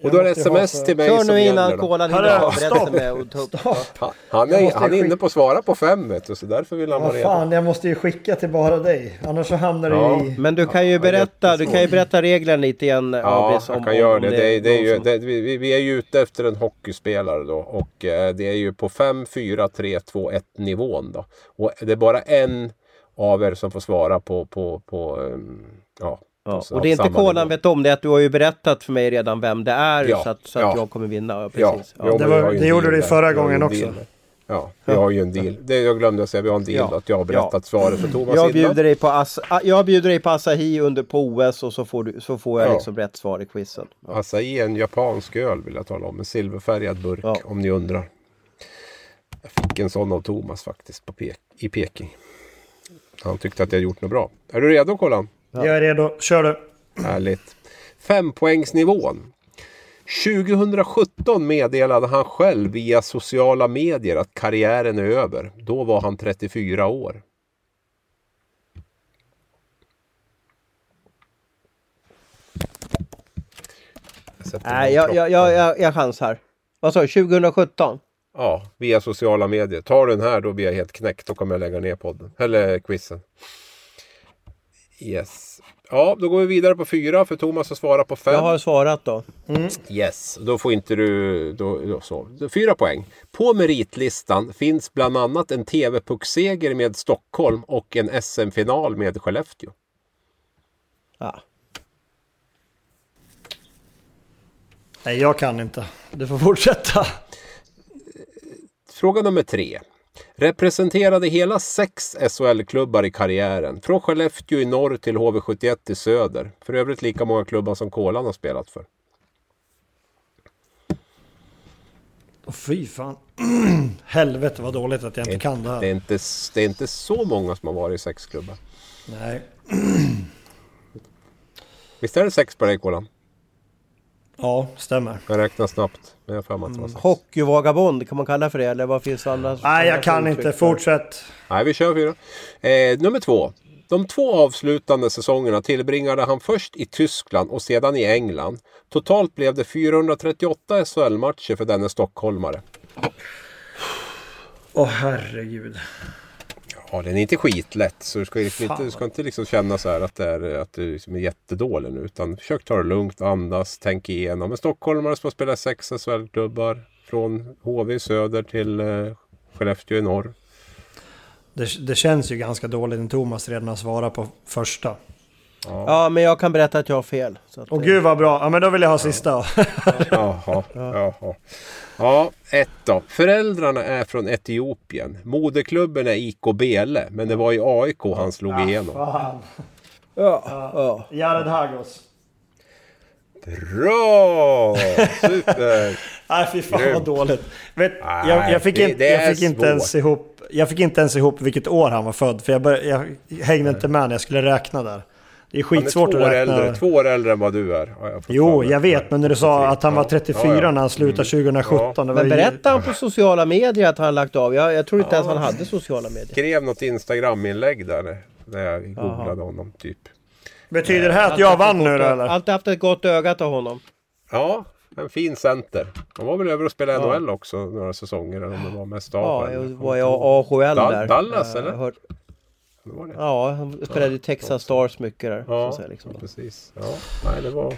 Och då är det ha sms till mig Kör som nu innan kolan hinner avberätta stopp! med och ta upp. Han, han, är, han är inne på att svara på fem vet du, så därför vill han vara Vad redo. fan, jag måste ju skicka till bara dig. Annars så hamnar Ja. du i... Men du kan ju berätta, du kan ju berätta reglerna lite igen Ja, Abris, jag kan göra det. Det, är, det är ju, det, vi, vi är ju ute efter en hockeyspelare då. Och eh, det är ju på 5, 4, 3, 2, 1 nivån då. Och det är bara en av er som får svara på, på, på ehm, ja. Ja, på och det är inte nivå. vet om det, att du har ju berättat för mig redan vem det är Ja, så att, så att ja. jag kommer vinna. Precis. Det var- vi har ju en det gjorde du förra gången också. Ja, vi har ju en deal. Det jag glömde att säga, vi har en deal Ja. att jag har berättat Ja. svaret för Thomas Jag innan. bjuder, dig på ah, jag bjuder dig på Asahi under på OS och så får, du, så får jag Ja. liksom rätt svar i quizen. Ja. Acai är en japansk öl vill jag tala om. En silverfärgad burk Ja. om ni undrar. Jag fick en sån av Thomas faktiskt på Pek- i Peking. Han tyckte att jag gjort något bra. Är du redo Kolan? Jag är redo, kör du. Härligt. Fempoängsnivån. 2017 meddelade han själv via sociala medier att karriären är över. Då var han 34 år. Nej, jag, jag, jag, jag, jag chansar. Vad sa du, 2017? Ja, via sociala medier. Tar du den här då blir jag helt knäckt. Då kommer jag lägga ner podden. Eller quizen. Yes. Ja, då går vi vidare på fyra för Thomas att svara på fem. Jag har svarat då. Yes, då får inte du... Då, då, så. Fyra poäng. På meritlistan finns bland annat en TV-puckseger med Stockholm och en SM-final med Skellefteå. Ja. Nej, jag kan inte. Du får fortsätta. Fråga nummer tre. Representerade hela sex SHL-klubbar i karriären. Från Skellefteå i norr till HV71 i söder. För övrigt lika många klubbar som Kolan har spelat för. Åh fy fan. Helvete vad dåligt att jag inte kan det Det är, här. inte, det är inte så många som har varit i sex klubbar. Nej. Visst är det sex på dig Kolan? Ja, stämmer. Jag räknar snabbt. Men jag har sex. Hockeyvagabond, kan man kalla för det? Eller vad finns det andra? Nej, jag kan inte. för? Fortsätt. Nej, vi kör fyra. Eh, nummer två. De två avslutande säsongerna tillbringade han först i Tyskland och sedan i England. Totalt blev det 438 SHL-matcher för denne stockholmare. Åh herregud. Ja, den är inte skitlätt. Så du ska, liksom inte, du ska inte liksom känna så att, det är, att du liksom är jättedålig nu. Utan försök ta det lugnt, andas, tänk igenom. En stockholmare som har spelat sex SHL-klubbar. Från HV i söder till eh, Skellefteå i norr. Det, det känns ju ganska dåligt när Thomas redan har svarat på första. Ja, men jag kan berätta att jag har fel. Så att, Åh gud vad bra. Ja men då vill jag ha sista. Jaha, jaha. Ja, ett då. Föräldrarna är från Etiopien. Moderklubben är IK Bele, men det var i AIK han slog igenom. Fan. ja, ja. Jared Hagos. Bra! Super! Nej fy fan Grym. vad dåligt. Vet, Nej, jag, jag, fick det- är jag, fick inte ens ihop, jag fick inte ens ihop vilket år han var född. För jag, bör, jag hängde inte med när jag skulle räkna där. Det är Han är skitsvårt två att år, räkna. äldre, två år äldre än vad du är. jag Jo, jag vet. Men när du sa att han var Ja, 34 ja, ja. när han slutade 2017. Det var Men berättar han på sociala medier att han lagt av? Jag, jag tror inte ens han hade sociala medier. skrev något Instagram-inlägg där när- jag googlade honom typ. Betyder det här att jag vann nu då eller? Alltid haft ett gott öga till honom. Ja, en fin center. Han var väl över och spelade NHL också några säsonger. Eller om det var mest av. Ja, jag var i AHL där. Dallas, Eh, eller? hört- var det. Ja, han spelade i Texas Stars mycket där. Ja, säga, liksom. precis. Ja, nej, det var...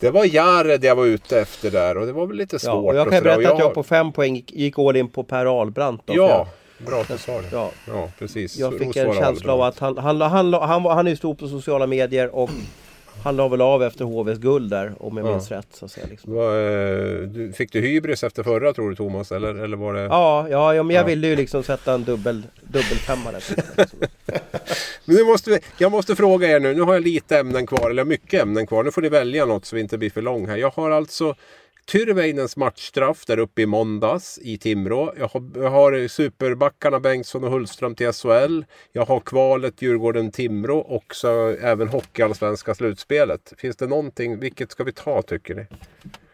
Det var Jared jag var ute efter där och det var väl lite svårt. Ja, och jag och kan ju sådär. berätta Och att jag på fem poäng gick- all in på Per Ahlbrandt. Då, Ja, bra att du sa det. Ja. Ja, precis. Jag, jag fick en känsla av att han, han, han, han, han, var- han är ju stor på sociala medier och han la väl av efter HVs guld där om jag Ja. minns rätt. Så att säga, liksom. Vad, eh, du, fick du hybris efter förra tror du Thomas? Eller, eller var det... Ja, ja, ja, men jag Ja. ville ju liksom sätta en dubbel, dubbelfemma där. Men nu måste vi, jag måste fråga er nu. Nu har jag lite ämnen kvar, eller mycket ämnen kvar. Nu får ni välja något så vi inte blir för lång här. Jag har alltså Tyrväinens matchstraff där uppe i måndags i Timrå. Jag har, jag har superbackarna Bengtsson och Hultström till SHL. Jag har kvalet Djurgården-Timrå och så även Hockeyallsvenska slutspelet. Finns det någonting? Vilket ska vi ta tycker ni?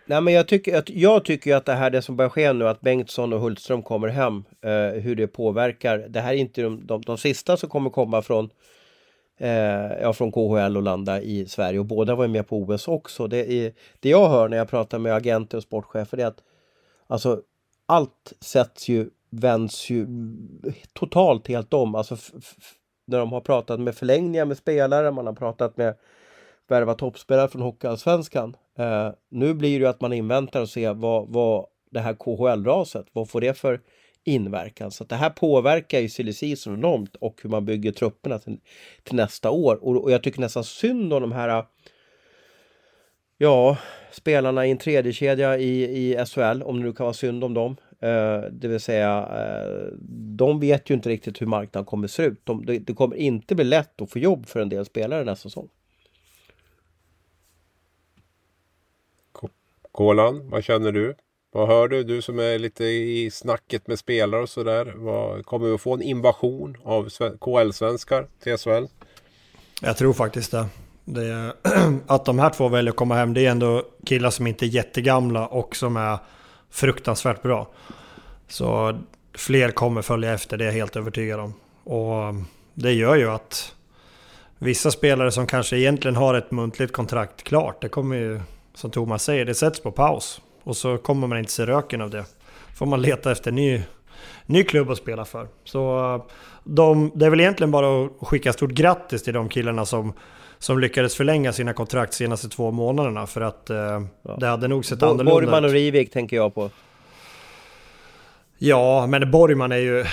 Nej men jag tycker, att, jag tycker att det här det som börjar ske nu att Bengtsson och Hultström kommer hem. Eh, hur det påverkar. Det här är inte de, de, de sista som kommer komma från eh, ja, från KHL och landa i Sverige och båda var med på OS också. Det, är, det jag hör när jag pratar med agenter och sportchefer är att alltså allt sätts ju, vänds ju totalt helt om. Alltså när de har pratat med förlängningar med spelare, man har pratat med värva toppspelare från Hockeyallsvenskan. Eh, nu blir det ju att man inväntar och ser vad, vad det här KHL-raset, vad får det för inverkan? Så det här påverkar ju silly enormt och hur man bygger trupperna till, till nästa år. Och, och, jag tycker nästan synd om de här äh, Ja, spelarna i en tredje kedja i, i SHL, om det nu kan vara synd om dem. Eh, det vill säga, eh, de vet ju inte riktigt hur marknaden kommer se ut. De, det, det kommer inte bli lätt att få jobb för en del spelare nästa säsong. Kolan, vad känner du? Vad hör du? Du som är lite i snacket med spelare och sådär. Kommer vi att få en invasion av KL-svenskar till SHL? Jag tror faktiskt det. det att de här två väljer att komma hem, det är ändå killar som inte är jättegamla och som är fruktansvärt bra. Så fler kommer följa efter, det är jag helt övertygad om. Och um, det gör ju att vissa spelare som kanske egentligen har ett muntligt kontrakt klart, det kommer ju som Thomas säger, det sätts på paus. Och så kommer man inte se röken av det. Får man leta efter ny, ny klubb att spela för. Så de, det är väl egentligen bara att skicka stort grattis till de killarna som, som lyckades förlänga sina kontrakt senaste två månaderna. För att eh, ja. det hade nog sett Bo annorlunda. Borgman och Rivik tänker jag på. Ja, men Borgman är ju...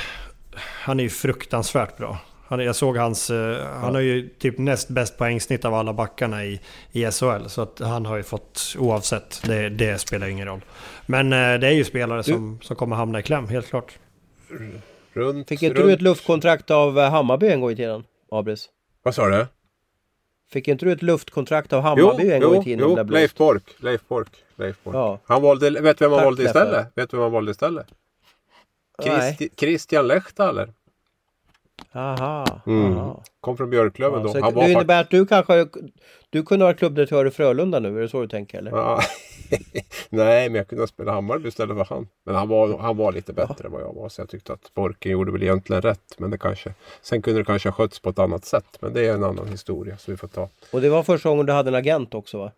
Han är ju fruktansvärt bra. Han, jag såg hans... Eh, han har ju typ näst bäst poängsnitt av alla backarna i, i SHL. Så att han har ju fått oavsett. Det, det spelar ingen roll. Men eh, det är ju spelare som, som kommer hamna i kläm, helt klart. Runt, Fick inte runt. du ett luftkontrakt av eh, Hammarby en gång i tiden, Abris? Vad sa du? Fick inte du ett luftkontrakt av Hammarby jo, en gång i tiden? Jo, Leif Bork. Leif Bork. Leif Bork. Ja. Han valde, vet du vem han valde istället? Vet du vem han valde istället? Christi, Christian Lechtaler. Aha, mm. aha. Kom från Björklöven ja, då. Han det innebär att du kanske du kunde vara klubbdirektör i Frölunda nu? Är det så du tänker? Eller? Ja. Nej, men jag kunde spela Hammarby istället för han. Men han var, han var lite bättre ja. än vad jag var. Så jag tyckte att Borken gjorde väl egentligen rätt. Men det kanske, sen kunde det kanske ha skötts på ett annat sätt. Men det är en annan historia. Så vi får ta. Och det var första gången du hade en agent också va?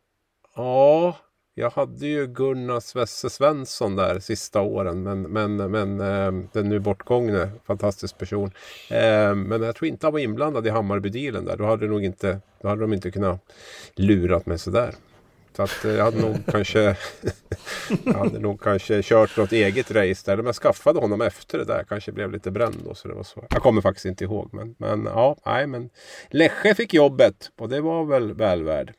Ja, jag hade ju Gunnar Svesse Svensson där sista åren men, men, men eh, den nu bortgångne, fantastisk person. Eh, men jag tror inte han var inblandad i Hammarby-dealen där. Då hade, nog inte, då hade de inte kunnat lurat mig sådär. Så att eh, jag hade nog kanske Jag hade nog kanske kört något eget race där. Men jag skaffade honom efter det där. Kanske blev lite bränd då, så det var så. Jag kommer faktiskt inte ihåg. Men, men ja, nej men Leche fick jobbet och det var väl väl värd.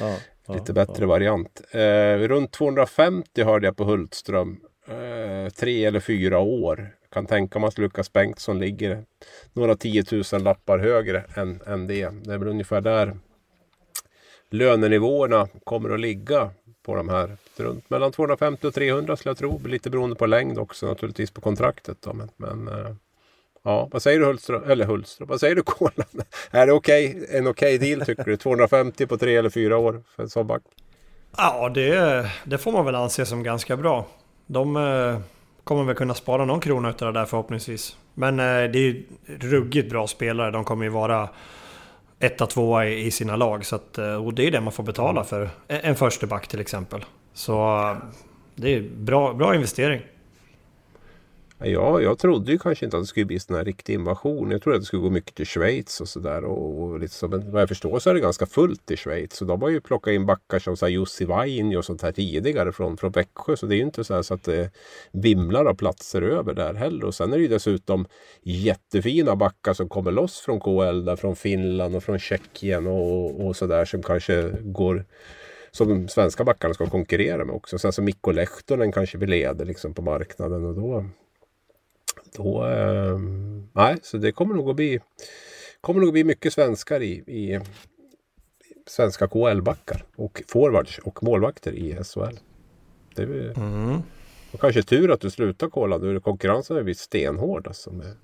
Ja. Lite bättre variant. Eh, runt 250 hörde jag på Hultström. Eh, tre eller fyra år. Kan tänka mig att Lukas Bengtsson ligger några tiotusen lappar högre än, än det. Det är väl ungefär där lönenivåerna kommer att ligga på de här. Runt mellan 250 och 300 skulle jag tro. Lite beroende på längd också naturligtvis på kontraktet. Då. Men, men eh, Ja, vad säger du Hultström? Eller Hultström, vad säger du Kolan? är det okay? en okej okay deal tycker du? 250 på tre eller fyra år för en sån back? Ja, det, det får man väl anse som ganska bra. De eh, kommer väl kunna spara någon krona utav det där förhoppningsvis. Men eh, det är ju ruggigt bra spelare. De kommer ju vara etta, tvåa i, i sina lag. Så att, eh, och det är det man får betala för en, en första back till exempel. Så eh, det är bra, bra investering. Ja, jag trodde ju kanske inte att det skulle bli sån här riktig invasion. Jag trodde att det skulle gå mycket till Schweiz och sådär. Och, och liksom. Men vad jag förstår så är det ganska fullt i Schweiz. Så de har ju plockat in backar som så här Jussi Vainio och sånt här tidigare från, från Växjö. Så det är ju inte så, här så att det vimlar av platser över där heller. Och sen är det ju dessutom jättefina backar som kommer loss från KL där från Finland och från Tjeckien och, och sådär som kanske går som de svenska backarna ska konkurrera med också. Sen så Mikko Lehtonen kanske vi leder liksom på marknaden och då då, eh, nej, så det kommer nog att bli, kommer nog att bli mycket svenskar i, i svenska KL-backar och forwards och målvakter i SHL. Det är mm. kanske tur att du slutar kolla nu. Konkurrensen har blivit stenhård alltså med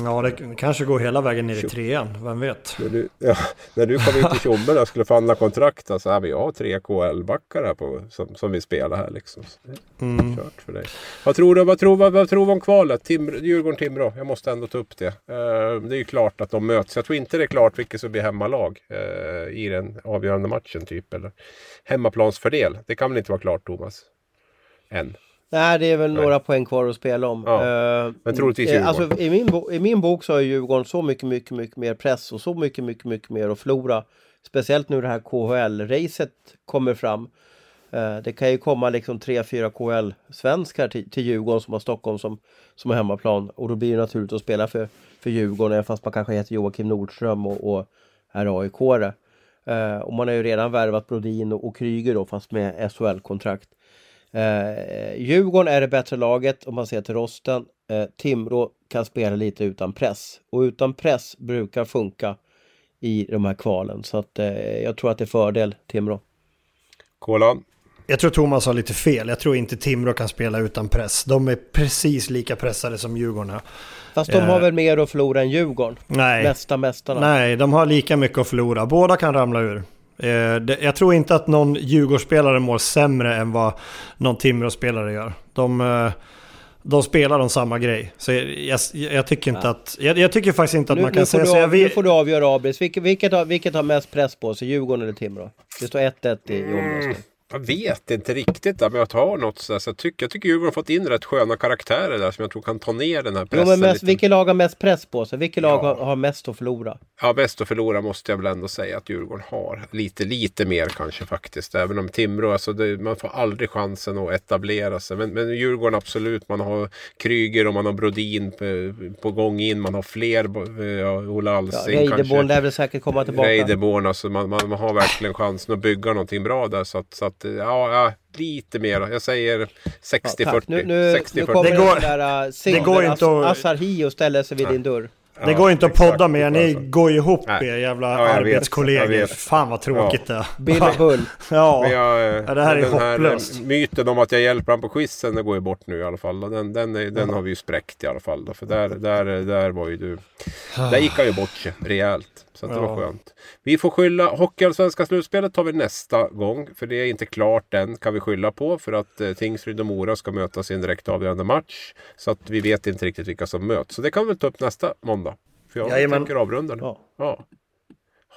Ja, det kanske går hela vägen ner i trean, vem vet? När du, ja, när du kom in till Tjommen och skulle förhandla kontrakt, så här, vi har tre KL-backar här på, som, som vi spelar här liksom. Så det är Mm. kört för dig. Vad tror du, vad tror, vad, vad tror du om kvalet? Tim, Djurgården-Timrå, jag måste ändå ta upp det. Eh, det är ju klart att de möts. Jag tror inte det är klart vilket som blir hemmalag eh, i den avgörande matchen typ. Eller hemmaplansfördel. Det kan väl inte vara klart Thomas? Än. Nej, det är väl Nej. några poäng kvar att spela om. Ja, Eh, men troligtvis eh, Djurgården. alltså, i, min bo- I min bok så har ju Djurgården så mycket, mycket, mycket mer press och så mycket, mycket, mycket mer att förlora. Speciellt nu det här KHL-racet kommer fram. Eh, det kan ju komma liksom tre, fyra KHL-svenskar till, till Djurgården som har Stockholm som, som hemmaplan. Och då blir det naturligt att spela för, för Djurgården, även fast man kanske heter Joakim Nordström och, och är aik -are. Eh, och man har ju redan värvat Brodin och, och Kryger då, fast med SHL-kontrakt. Eh, Djurgården är det bättre laget om man ser till rosten. Eh, Timrå kan spela lite utan press. Och utan press brukar funka i de här kvalen. Så att eh, jag tror att det är fördel Timrå. Kolan? Jag tror Thomas har lite fel. Jag tror inte Timrå kan spela utan press. De är precis lika pressade som Djurgården är. Fast de Eh. har väl mer att förlora än Djurgården? Nej. Mästa mästarna. Nej, de har lika mycket att förlora. Båda kan ramla ur. Eh, jag tror inte att någon Djurgårdsspelare mår sämre än vad någon Timrå-spelare gör. De, eh, de spelar om samma grej. Så jag, jag, jag tycker inte att... Jag, jag tycker faktiskt inte att Nu, man kan säga du, så. Jag av, nu får du avgöra Abris. Vilket, vilket, har, vilket har mest press på sig? Djurgården eller Timrå? Det står 1-1 i, i omröstningen. Jag vet inte riktigt där, men jag har något så, där, så jag, tycker, jag tycker Djurgården har fått in rätt sköna karaktärer där som jag tror kan ta ner den här Jo, pressen men mest, lite. vilket lag har mest press på sig? Vilket lag Ja. har, har mest att förlora? Ja, bäst att förlora måste jag väl ändå säga att Djurgården har. Lite, lite mer kanske faktiskt. Även om Timrå, alltså det, man får aldrig chansen att etablera sig. Men, men Djurgården absolut. Man har Kryger och man har Brodin på, på gång in. Man har fler. bo- Ja, Ola Ja, Alsing Reideborn lär väl säkert komma tillbaka. Reideborn, alltså man, man, man har verkligen chansen att bygga någonting bra där. Så att, så att ja, ja, lite mer. Jag säger Ja, 60-40. tack. Nu, nu, 60-40. nu kommer Det det går- den där Silver, går inte att- Asarhi och ställer sig vid din dörr. det Ja, går inte att podda med. Ni alltså. går ihop Nej. er jävla Ja, arbetskollegor. Vet. Fan vad tråkigt det är. Bill och Bull. Ja. Jag, eh, Ja, det här är här hopplöst. eh, myten om att jag hjälper honom på quizen, den går ju bort nu i alla fall. Den, den, är, den har vi ju spräckt i alla fall. För där, där, där var ju du... Där gick han ju bort sig rejält. Så att det var Ja. skönt. Vi får skylla... Hockeyallsvenska slutspelet tar vi nästa gång. För det är inte klart än kan vi skylla på. För att eh, Tingsryd och Mora ska mötas i en direkt avgörande match. Så att vi vet inte riktigt vilka som möts. Så det kan vi ta upp nästa måndag. För jag Jajamän. tänker avrunda nu. Ja. Ja.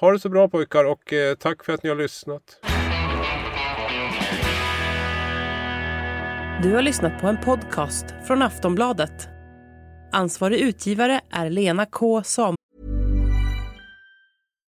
Ha det så bra pojkar och eh, tack för att ni har lyssnat. Du har lyssnat på en podcast från Aftonbladet. Ansvarig utgivare är Lena K Samuelsson.